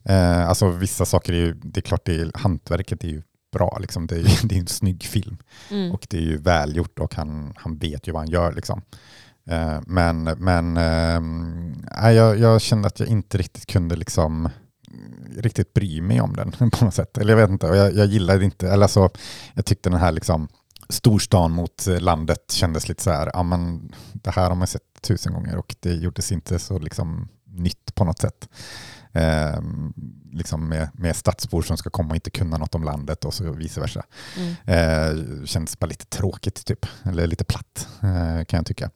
Eh, alltså vissa saker är ju, det är klart det är, hantverket är ju bra, liksom. det, är, det är en snygg film. Mm. Och det är ju välgjort och han, han vet ju vad han gör. Liksom. Eh, men men eh, jag, jag kände att jag inte riktigt kunde liksom riktigt bry mig om den på något sätt. Eller jag vet inte, jag, jag gillade inte, eller alltså, jag tyckte den här liksom storstan mot landet kändes lite så här, ja men det här har man sett tusen gånger och det gjordes inte så liksom nytt på något sätt. Eh, liksom med, med stadsbor som ska komma och inte kunna något om landet och så vice versa. Mm. Eh, kändes bara lite tråkigt typ, eller lite platt eh, kan jag tycka.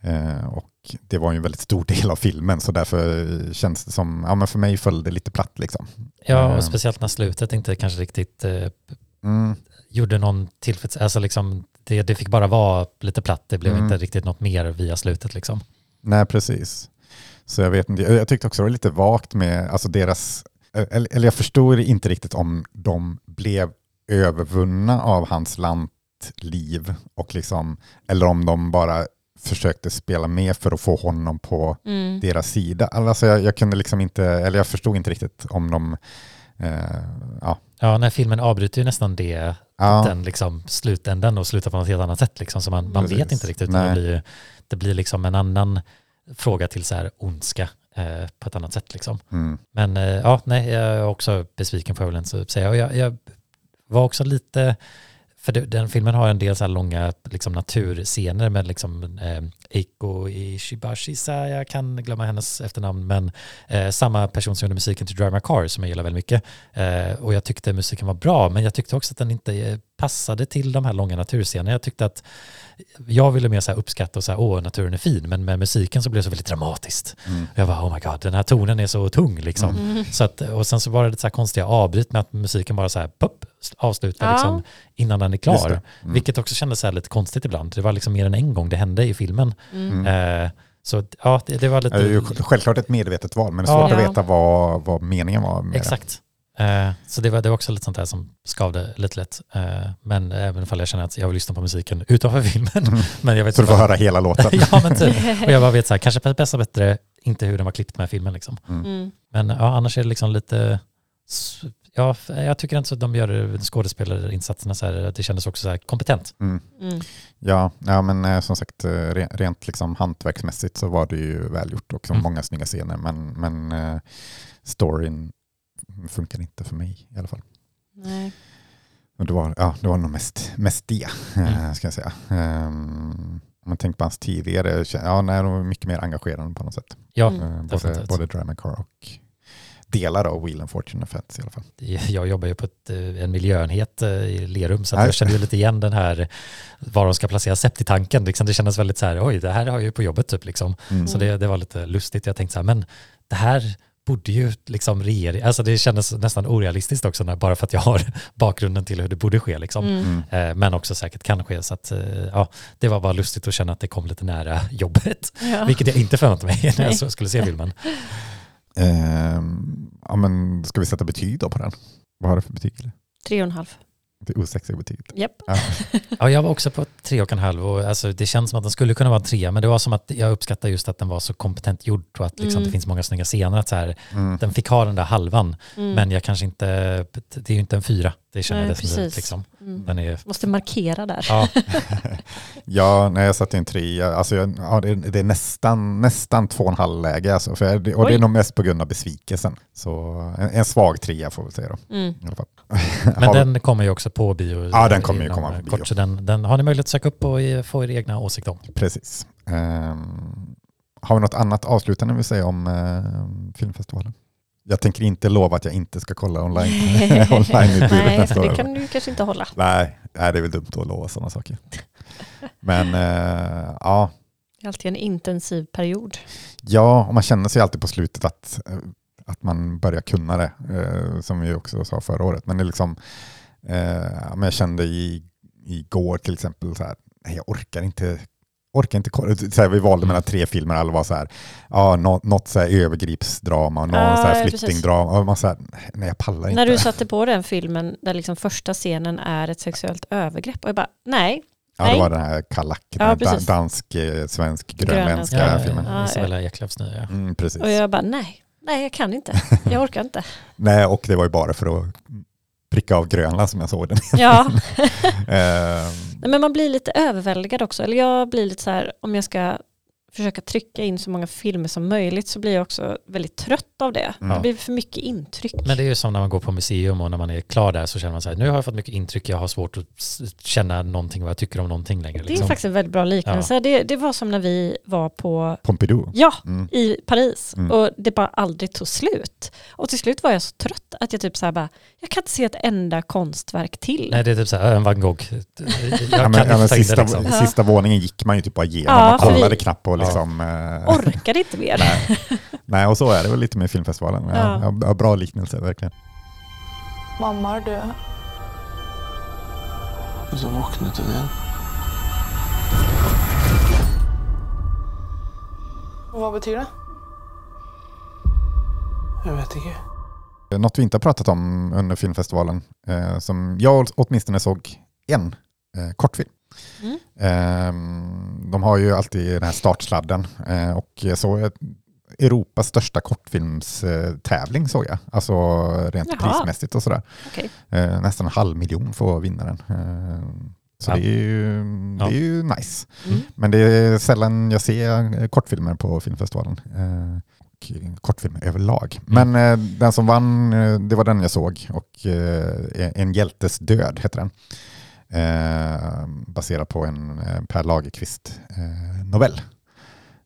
Eh, och det var ju en väldigt stor del av filmen så därför känns det som, ja men för mig föll det lite platt liksom. Ja, Eh. och speciellt när slutet inte kanske riktigt eh, Mm, gjorde någon tillfreds... Alltså liksom, det, det fick bara vara lite platt, det blev Mm. inte riktigt något mer via slutet liksom. nej precis. Så jag vet inte, jag jag tyckte också det var lite vagt med, alltså deras, eller, eller jag förstår inte riktigt om de blev övervunna av hans lantliv och liksom, eller om de bara försökte spela med för att få honom på Mm. deras sida. Alltså jag, jag kunde liksom inte, eller jag förstod inte riktigt om de, eh, ja, Ja, när filmen avbryter ju nästan det, ja, den liksom slutändan och slutar på något helt annat sätt liksom. Så man, man vet inte riktigt. utan. Det blir, ju- det blir liksom en annan fråga till så här ondska eh, på ett annat sätt liksom. mm, Men eh, ja, nej, jag är också besviken får jag väl inte säga. Och jag, jag var också lite, för det, den filmen har en del så här långa liksom, naturscener med liksom eh, Eiko Ishibashisa, jag kan glömma hennes efternamn, men eh, samma person som gjorde musiken till Drive My Car som jag gillar väldigt mycket. Eh, och jag tyckte musiken var bra, men jag tyckte också att den inte eh, passade till de här långa naturscenerna. Jag tyckte att jag ville mer så här uppskatta och säga åh, naturen är fin, men med musiken så blev det så väldigt dramatiskt. mm, Jag var oh my god, den här tonen är så tung liksom. Mm. Så att, och sen så var det lite så här konstiga avbryt med att musiken bara så här pop, avslutar Ja. liksom innan den är klar. det. Mm. Vilket också kändes så här lite konstigt ibland. Det var liksom mer än en gång det hände i filmen. Mm. Eh, så ja, det, det var Det är ju lite... självklart ett medvetet val, men det är svårt Ja. att veta vad, vad meningen var med det. Exakt. Eh, så det var, det var också lite sånt där som skavde lite lätt. Eh, men även ifall jag känner att jag vill lyssna på musiken utanför filmen. Mm. Men jag vet Så du får höra hela låten. ja, men typ. Och jag bara vet så här, kanske bästa bättre, inte hur den var klippt med filmen liksom. Mm. Men ja, annars är det liksom lite... Ja, jag tycker inte så att de gör skådespelarinsatserna så här, det kändes också så här kompetent. Mm. Mm. Ja, ja, men eh, som sagt, eh, re- rent liksom hantverksmässigt så var det ju välgjort och Mm. många snygga scener, men, men eh, storyn funkar inte för mig i alla fall. Nej. Och det, var, ja, det var nog mest, mest det, eh, Mm. ska jag säga. Um, om man tänker på hans tidigare, ja, nej, de var mycket mer engagerande på något sätt. Ja, Mm. Eh, både, definitivt. både Drive Car och delar av Wheel and Fortune Effects i alla fall. jag jobbar ju på ett, eh, en miljöenhet i Lerum så jag känner ju lite igen den här var de ska placera septitanken. Liksom, det kändes väldigt så här, oj, det här har jag ju på jobbet typ liksom. Mm. Så det, det var lite lustigt. Jag tänkte så här, men det här borde ju liksom regering, alltså det kändes nästan orealistiskt också när, bara för att jag har bakgrunden till hur det borde ske liksom. Mm. Mm. Eh, Men också säkert kan ske. Så att, eh, ja, det var bara lustigt att känna att det kom lite nära jobbet. Ja. Vilket jag inte förväntade mig när jag Nej. skulle se filmen. Ehm, ja, men ska vi sätta betyg då på den? Vad har du för betyg? Tre och en halv. Det osexiga betyget. Japp. Ja. Ja, jag var också på tre och en halv och alltså, det känns som att den skulle kunna vara en trea men det var som att jag uppskattar just att den var så kompetent gjord och att liksom, Mm. det finns många snygga scener. Att så här, Mm. den fick ha den där halvan Mm. men jag kanske inte, det är ju inte en fyra. Det känner Nej, precis. Liksom. Mm. Den är, Måste markera där. ja, Ja, när jag satte en trea, alltså jag, ja, det, är- det är nästan, nästan två och en halv läge. Alltså, för jag, och det är Oj. nog mest på grund av besvikelsen. Så en, en svag trea får vi säga då. Mm. I alla fall. men Har- den kommer ju också på bio. Ja, den kommer ju komma på bio. kort, så den, den har ni möjlighet att söka upp och få er egna åsikt om. Precis. Ehm, har vi något annat avslutande vi säga om ehm, filmfestivalen? Jag tänker inte lova att jag inte ska kolla online, online Nej, nästa år. det kan du kanske inte hålla. Nej, nej, det är väl dumt att lova sådana saker. Men eh, ja, Det är alltid en intensiv period. Ja, och man känner sig alltid på slutet att, eh, att man börjar kunna det, eh, som vi också sa förra året. Men det är liksom, eh, jag kände i, igår till exempel, så här, nej, jag orkar inte, orkar inte kolla. Så här, vi valde mellan tre filmer, alla var så här, ja, nå- något så här övergripsdrama, någon så här precis. flyktingdrama. Och man så här, nej jag pallar inte. När du satte på den filmen där liksom första scenen är ett sexuellt övergrepp och jag bara nej, Ja, Nej. det var den här Kallak, Ja, den här precis. dansk, eh, svensk, Grönländska Ja, filmen. Ja, Isabella Eklöfs nya. Mm, precis. Och jag bara, nej, nej jag kan inte. Jag orkar inte. Nej, och det var ju bara för att pricka av Grönland som jag såg den. Ja, Nej, men man blir lite överväldigad också. Eller jag blir lite så här, om jag ska försöka trycka in så många filmer som möjligt så blir jag också väldigt trött av det. Mm. Det blir för mycket intryck. Men det är ju som när man går på museum och när man är klar där så känner man så här, nu har jag fått mycket intryck, jag har svårt att känna någonting vad jag tycker om någonting längre. det är Liksom. faktiskt en väldigt bra liknelse. Det, det var som när vi var på, Pompidou. ja, Mm. i Paris Mm. och det bara aldrig tog slut. Och till slut var jag så trött att jag typ så här bara, jag kan inte se ett enda konstverk till. Nej, det är typ så här, en Van Gogh. Jag Ja, kan men, inte ja, men det sista, liksom. Ja. sista våningen gick man ju typ bara igenom. Ja, man kollade vi- knappt på liksom... eh, Orkade inte mer. nej. nej, och så är det väl lite med filmfestivalen. Ja, Ja. ja. bra liknelse, verkligen. Mamma har død. Og så våknet hun igjen. Hva betyr det? Jeg vet ikke. Något vi inte har pratat om under filmfestivalen, eh, som jag åtminstone såg en eh, kortfilm. Mm. De har ju alltid den här startsladden eh, och ett- Europas största kortfilmstävling såg jag. Alltså rent Jaha. prismässigt och sådär. Okej. Eh, nästan en halv miljon får vinnaren. Eh, så Ja. det, är ju, det är ju nice. Mm. Men det är sällan jag ser kortfilmer på filmfestivalen. Och kortfilmer överlag. Men eh, den som vann, eh, det var den jag såg. Och eh, En hjältes död heter den. Eh, baserad på en eh, Per Lagerkvist eh, novell.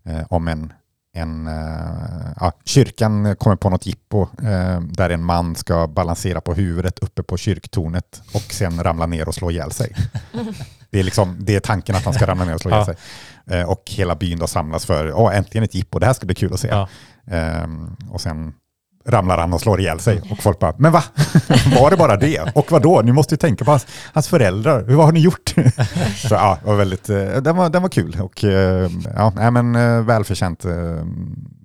Eh, om en, en eh, ja, kyrkan kommer på något jippo eh, där en man ska balansera på huvudet uppe på kyrktornet och sen ramla ner och slå ihjäl sig. Det är, liksom, det är tanken att han ska ramla ner och slå ihjäl sig. Eh, och hela byn då samlas för, åh äntligen ett jippo, det här ska bli kul att se. Ja. Ehm, och sen ramlar han och slår ihjäl sig. Och folk bara, men va? Var det bara det? Och vad då? Ni måste ju tänka på hans, hans föräldrar. Vad har ni gjort? Så ja, var väldigt, eh, den, var, den var kul. Och eh, ja, men eh, välförtjänt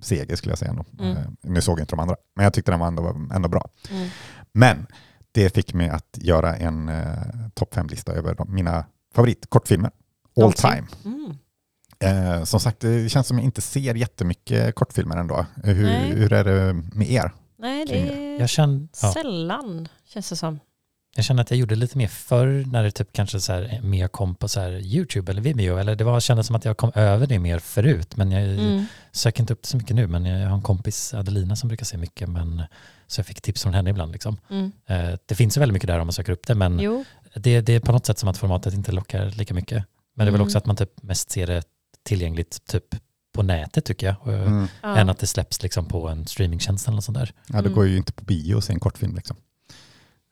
seger skulle jag säga. Ändå. Mm. Nu såg jag inte de andra, men jag tyckte den var ändå, ändå bra. Mm. Men det fick mig att göra en topp fem-lista över de, mina favoritkortfilmer. All time. Mm. Eh, som sagt, det känns som jag inte ser jättemycket kortfilmer ändå. Eh, Hur, Nej. hur är det med er? Nej, det är Jag känner, ja, sällan känns det som. jag känner att jag gjorde lite mer förr när det typ kanske så här, mer kom på så här YouTube eller Vimeo. Eller det var, kändes som att jag kom över det mer förut. Men jag Mm. söker inte upp det så mycket nu. Men jag har en kompis, Adelina, som brukar se mycket. Men, så jag fick tips från henne ibland. Liksom. Mm. Eh, det finns ju väldigt mycket där om man söker upp det. Men det, det är på något sätt som att formatet inte lockar lika mycket. Men det är väl Mm. också att man typ mest ser det tillgängligt typ på nätet tycker jag. Och, Mm. ja. Än att det släpps liksom på en streamingtjänst eller sånt där. Ja, det Mm. går ju inte på bio att se en kortfilm. Liksom.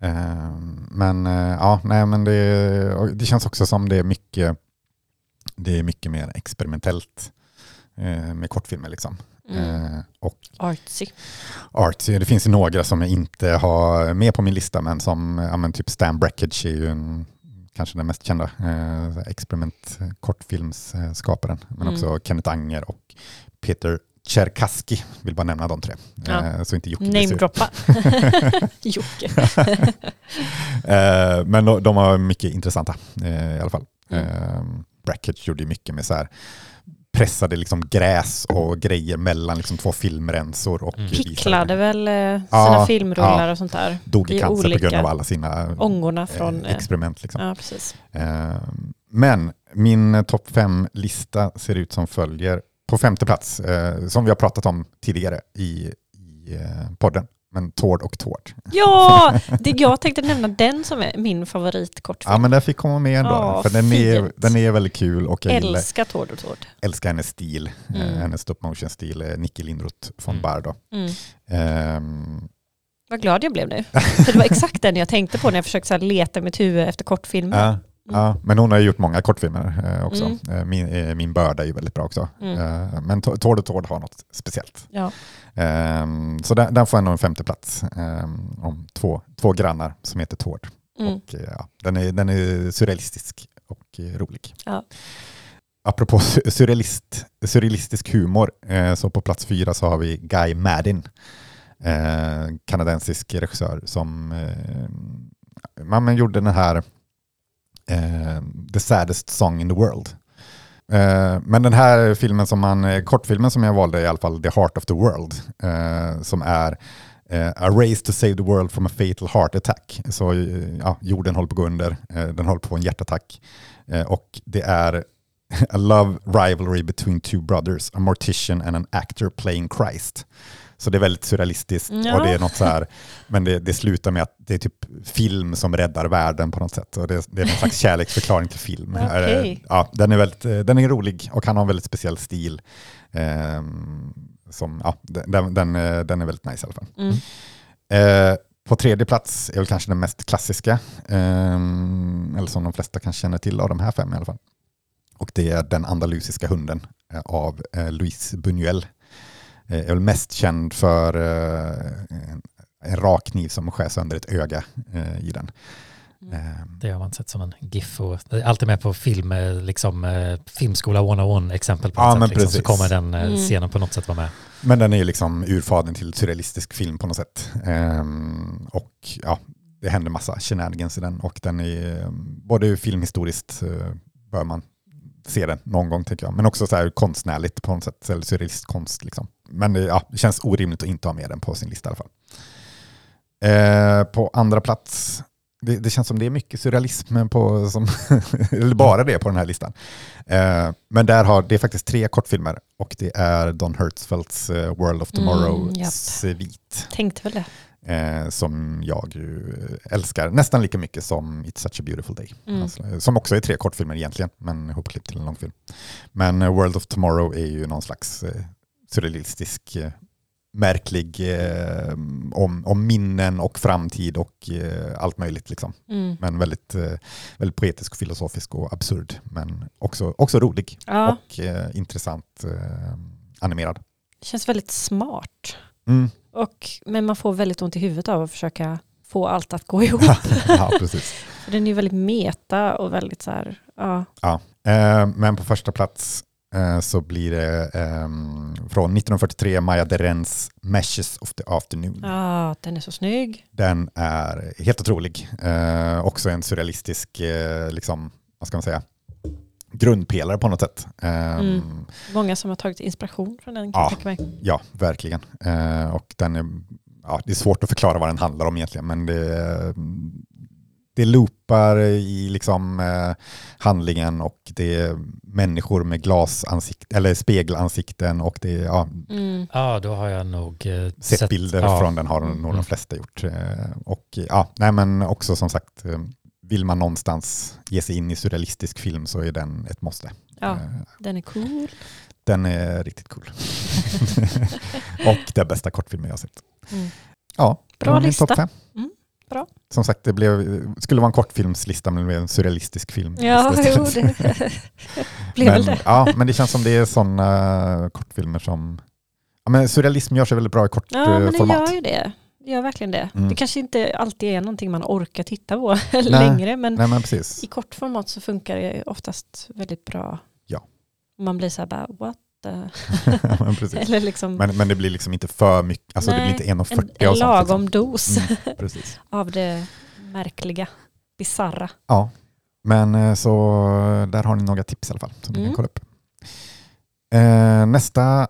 Eh, men eh, ja, nej, men det, och det känns också som det är mycket, det är mycket mer experimentellt eh, med kortfilmer. Liksom. mm. Eh, och artsy. artsy, det finns ju några som jag inte har med på min lista, men som ja, men typ Stan Brakhage är ju en, kanske den mest kända eh, experiment kortfilmsskaparen. Men Mm. också Kenneth Anger och Peter Cherkassky, vill bara nämna de tre. Ja. Eh, så inte Jocke blir sur. Namedroppa. Jocke. Eh, men de, de har mycket intressanta eh, i alla fall. Mm. Brackett gjorde mycket med så här pressade liksom gräs och grejer mellan liksom två filmrensor. Och Mm. Picklade väl eh, sina Ja, filmrullar ja. och sånt där. Dog i cancer på grund av alla sina Ångorna från... eh, eh, experiment. Liksom. Ja, precis. Eh, men min topp fem-lista ser ut som följer. På femte plats, eh, som vi har pratat om tidigare i, i eh, podden, men Tord och Tord. Ja, det, jag tänkte nämna den som är min favoritkortfilm. Ja, men den fick komma med ändå, Ja, för den är, den är väldigt kul och jag gillar, Älskar Tord och Tord. älskar hennes stil, eh, Mm. hennes stop motion-stil, Nicky Lindroth von Mm. Bardo. Mm. Ehm, Vad glad jag blev nu. För det var exakt den jag tänkte på när jag försökte så här leta i mitt huvud efter kortfilmer. ja, ja, men hon har ju gjort många kortfilmer eh, också. Mm. Eh, min, eh, min börda är ju väldigt bra också. Mm. Eh, men To- Tord och Tord har något speciellt. Ja. Ehm, så den, den får ändå en femte plats ehm, om två, två grannar som heter Tord. Mm. Och, eh, ja, den, är, den är surrealistisk och eh, rolig. Ja. Apropå su- surrealist, surrealistisk humor, eh, så på plats fyra så har vi Guy Maddin, eh, kanadensisk regissör som eh, man, man gjorde den här eh, The Saddest Song in the World. Eh, men den här filmen som man, eh, kortfilmen som jag valde är i alla fall The Heart of the World, eh, som är eh, A Race to Save the World from a Fatal Heart Attack. Så eh, ja, jorden håller på att gå under, eh, den håller på att få en hjärtattack. Eh, och det är A Love Rivalry Between Two Brothers, A Mortician and an Actor Playing Christ. Så det är väldigt surrealistiskt Ja. och det är något så här, men det, det slutar med att det är typ film som räddar världen på något sätt. Och det, det är en slags kärleksförklaring till film. Eh, Ja, den, är väldigt, eh, den är rolig och han har en väldigt speciell stil. Ehm, som, ja, den, den, eh, den är väldigt nice i alla fall. Mm. Eh, på tredje plats är väl kanske den mest klassiska, ehm, eller som de flesta kanske känner till av de här fem i alla fall. Och det är Den andalusiska hunden eh, av eh, Luis Buñuel. Eh, är väl mest känd för eh, en, rak kniv som skär sönder ett öga eh, i den. Mm. Ehm, Det har man sett som en GIF och alltid med på film, liksom filmskola 101 exempel på Ja, något men sätt, liksom, så precis. kommer den Mm. scenen på något sätt vara med. Men den är ju liksom urfadern till surrealistisk film på något sätt. Ehm, och ja, det händer massa shenanigans i den och den är både filmhistoriskt bör man se den någon gång tycker jag, men också så här konstnärligt på något sätt, eller surrealistkonst liksom. Men det, ja, det känns orimligt att inte ha med den på sin lista i alla fall. Eh, på andra plats, det, det känns som det är mycket surrealism på, som, eller bara det på den här listan. Eh, men där har, det är faktiskt tre kortfilmer och det är Don Hertzfeldts eh, World of Tomorrow Mm, japp. svit. Tänkte väl det. Eh, som jag ju älskar nästan lika mycket som It's such a beautiful day. Mm. Alltså, som också är tre kortfilmer egentligen, men ihopklippt till en långfilm. Men eh, World of Tomorrow är ju någon slags eh, surrealistisk, eh, märklig, eh, om, om minnen och framtid och eh, allt möjligt. Liksom. Mm. Men väldigt, eh, väldigt poetisk, och filosofisk och absurd, men också, också rolig Ja, och eh, intressant eh, animerad. det känns väldigt smart. Mm. Och, men man får väldigt ont i huvudet av att försöka få allt att gå ihop. ja, precis. Den är ju väldigt meta och väldigt så här, ja. Ja. Men på första plats så blir det ehm, från 1943 Maya Derens Meshes of the Afternoon. ja, den är så snygg. Den är helt otrolig. Eh, också en surrealistisk, eh, liksom, vad ska man säga, grundpelare på något sätt. Ehm, Mm. Många som har tagit inspiration från den kan Ja. jag mig. Ja, verkligen. Eh, och den är, ja, det är svårt att förklara vad den handlar om egentligen, men det, det loopar i liksom, eh, handlingen och det är människor med glasansikt, eller spegelansikten och det är ja, Mm. Ja, då har jag nog eh, sett, bilder ja. från den har nog Mm. de flesta gjort. Eh, och ja, nej men också som sagt, eh, vill man någonstans ge sig in i surrealistisk film så är den ett måste. Ja, Eh, den är cool. Den är riktigt cool. och den bästa kortfilmen jag har sett. Mm. Ja, Bra lista. topp fem. Mm, bra. Som sagt, det blev, skulle vara en kortfilmslista men det blev en surrealistisk film. Ja, jo, det blev väl men, det. ja, men det känns som det är sådana kortfilmer som... Ja, men surrealism gör sig väldigt bra i kort Ja, men eh, det format. gör ju det. Det gör verkligen det. Mm. Det kanske inte alltid är någonting man orkar titta på längre, men Nej, men i kort format så funkar det oftast väldigt bra. Ja. Man blir så här bara, what the... Ja, men. Eller liksom Men, men det blir liksom inte för mycket, alltså det Nej, blir inte 1,40 en, och en sånt. lagom Liksom. dos Mm, av det märkliga, bisarra. Ja, men eh, så där har ni några tips i alla fall som ni Mm. kan kolla upp. Eh, nästa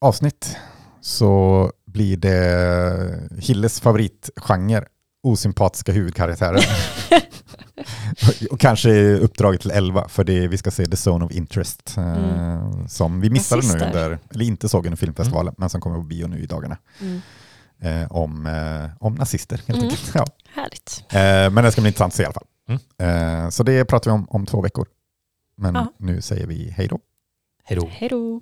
avsnitt så blir det Hilles favoritgenre, osympatiska huvudkaraktärer. och kanske uppdraget till 11 för det vi ska se The Zone of Interest eh, Mm. som vi missade nu under, eller inte såg under filmfestivalen men som kommer på bio nu i dagarna. Mm. Eh, om, eh, om nazister helt Mm. enkelt. Ja. Härligt. Eh, men det ska bli intressant att se i alla fall. Mm. Eh, så det pratar vi om om två veckor. Men Ja. nu säger vi. Hej då. Hej då.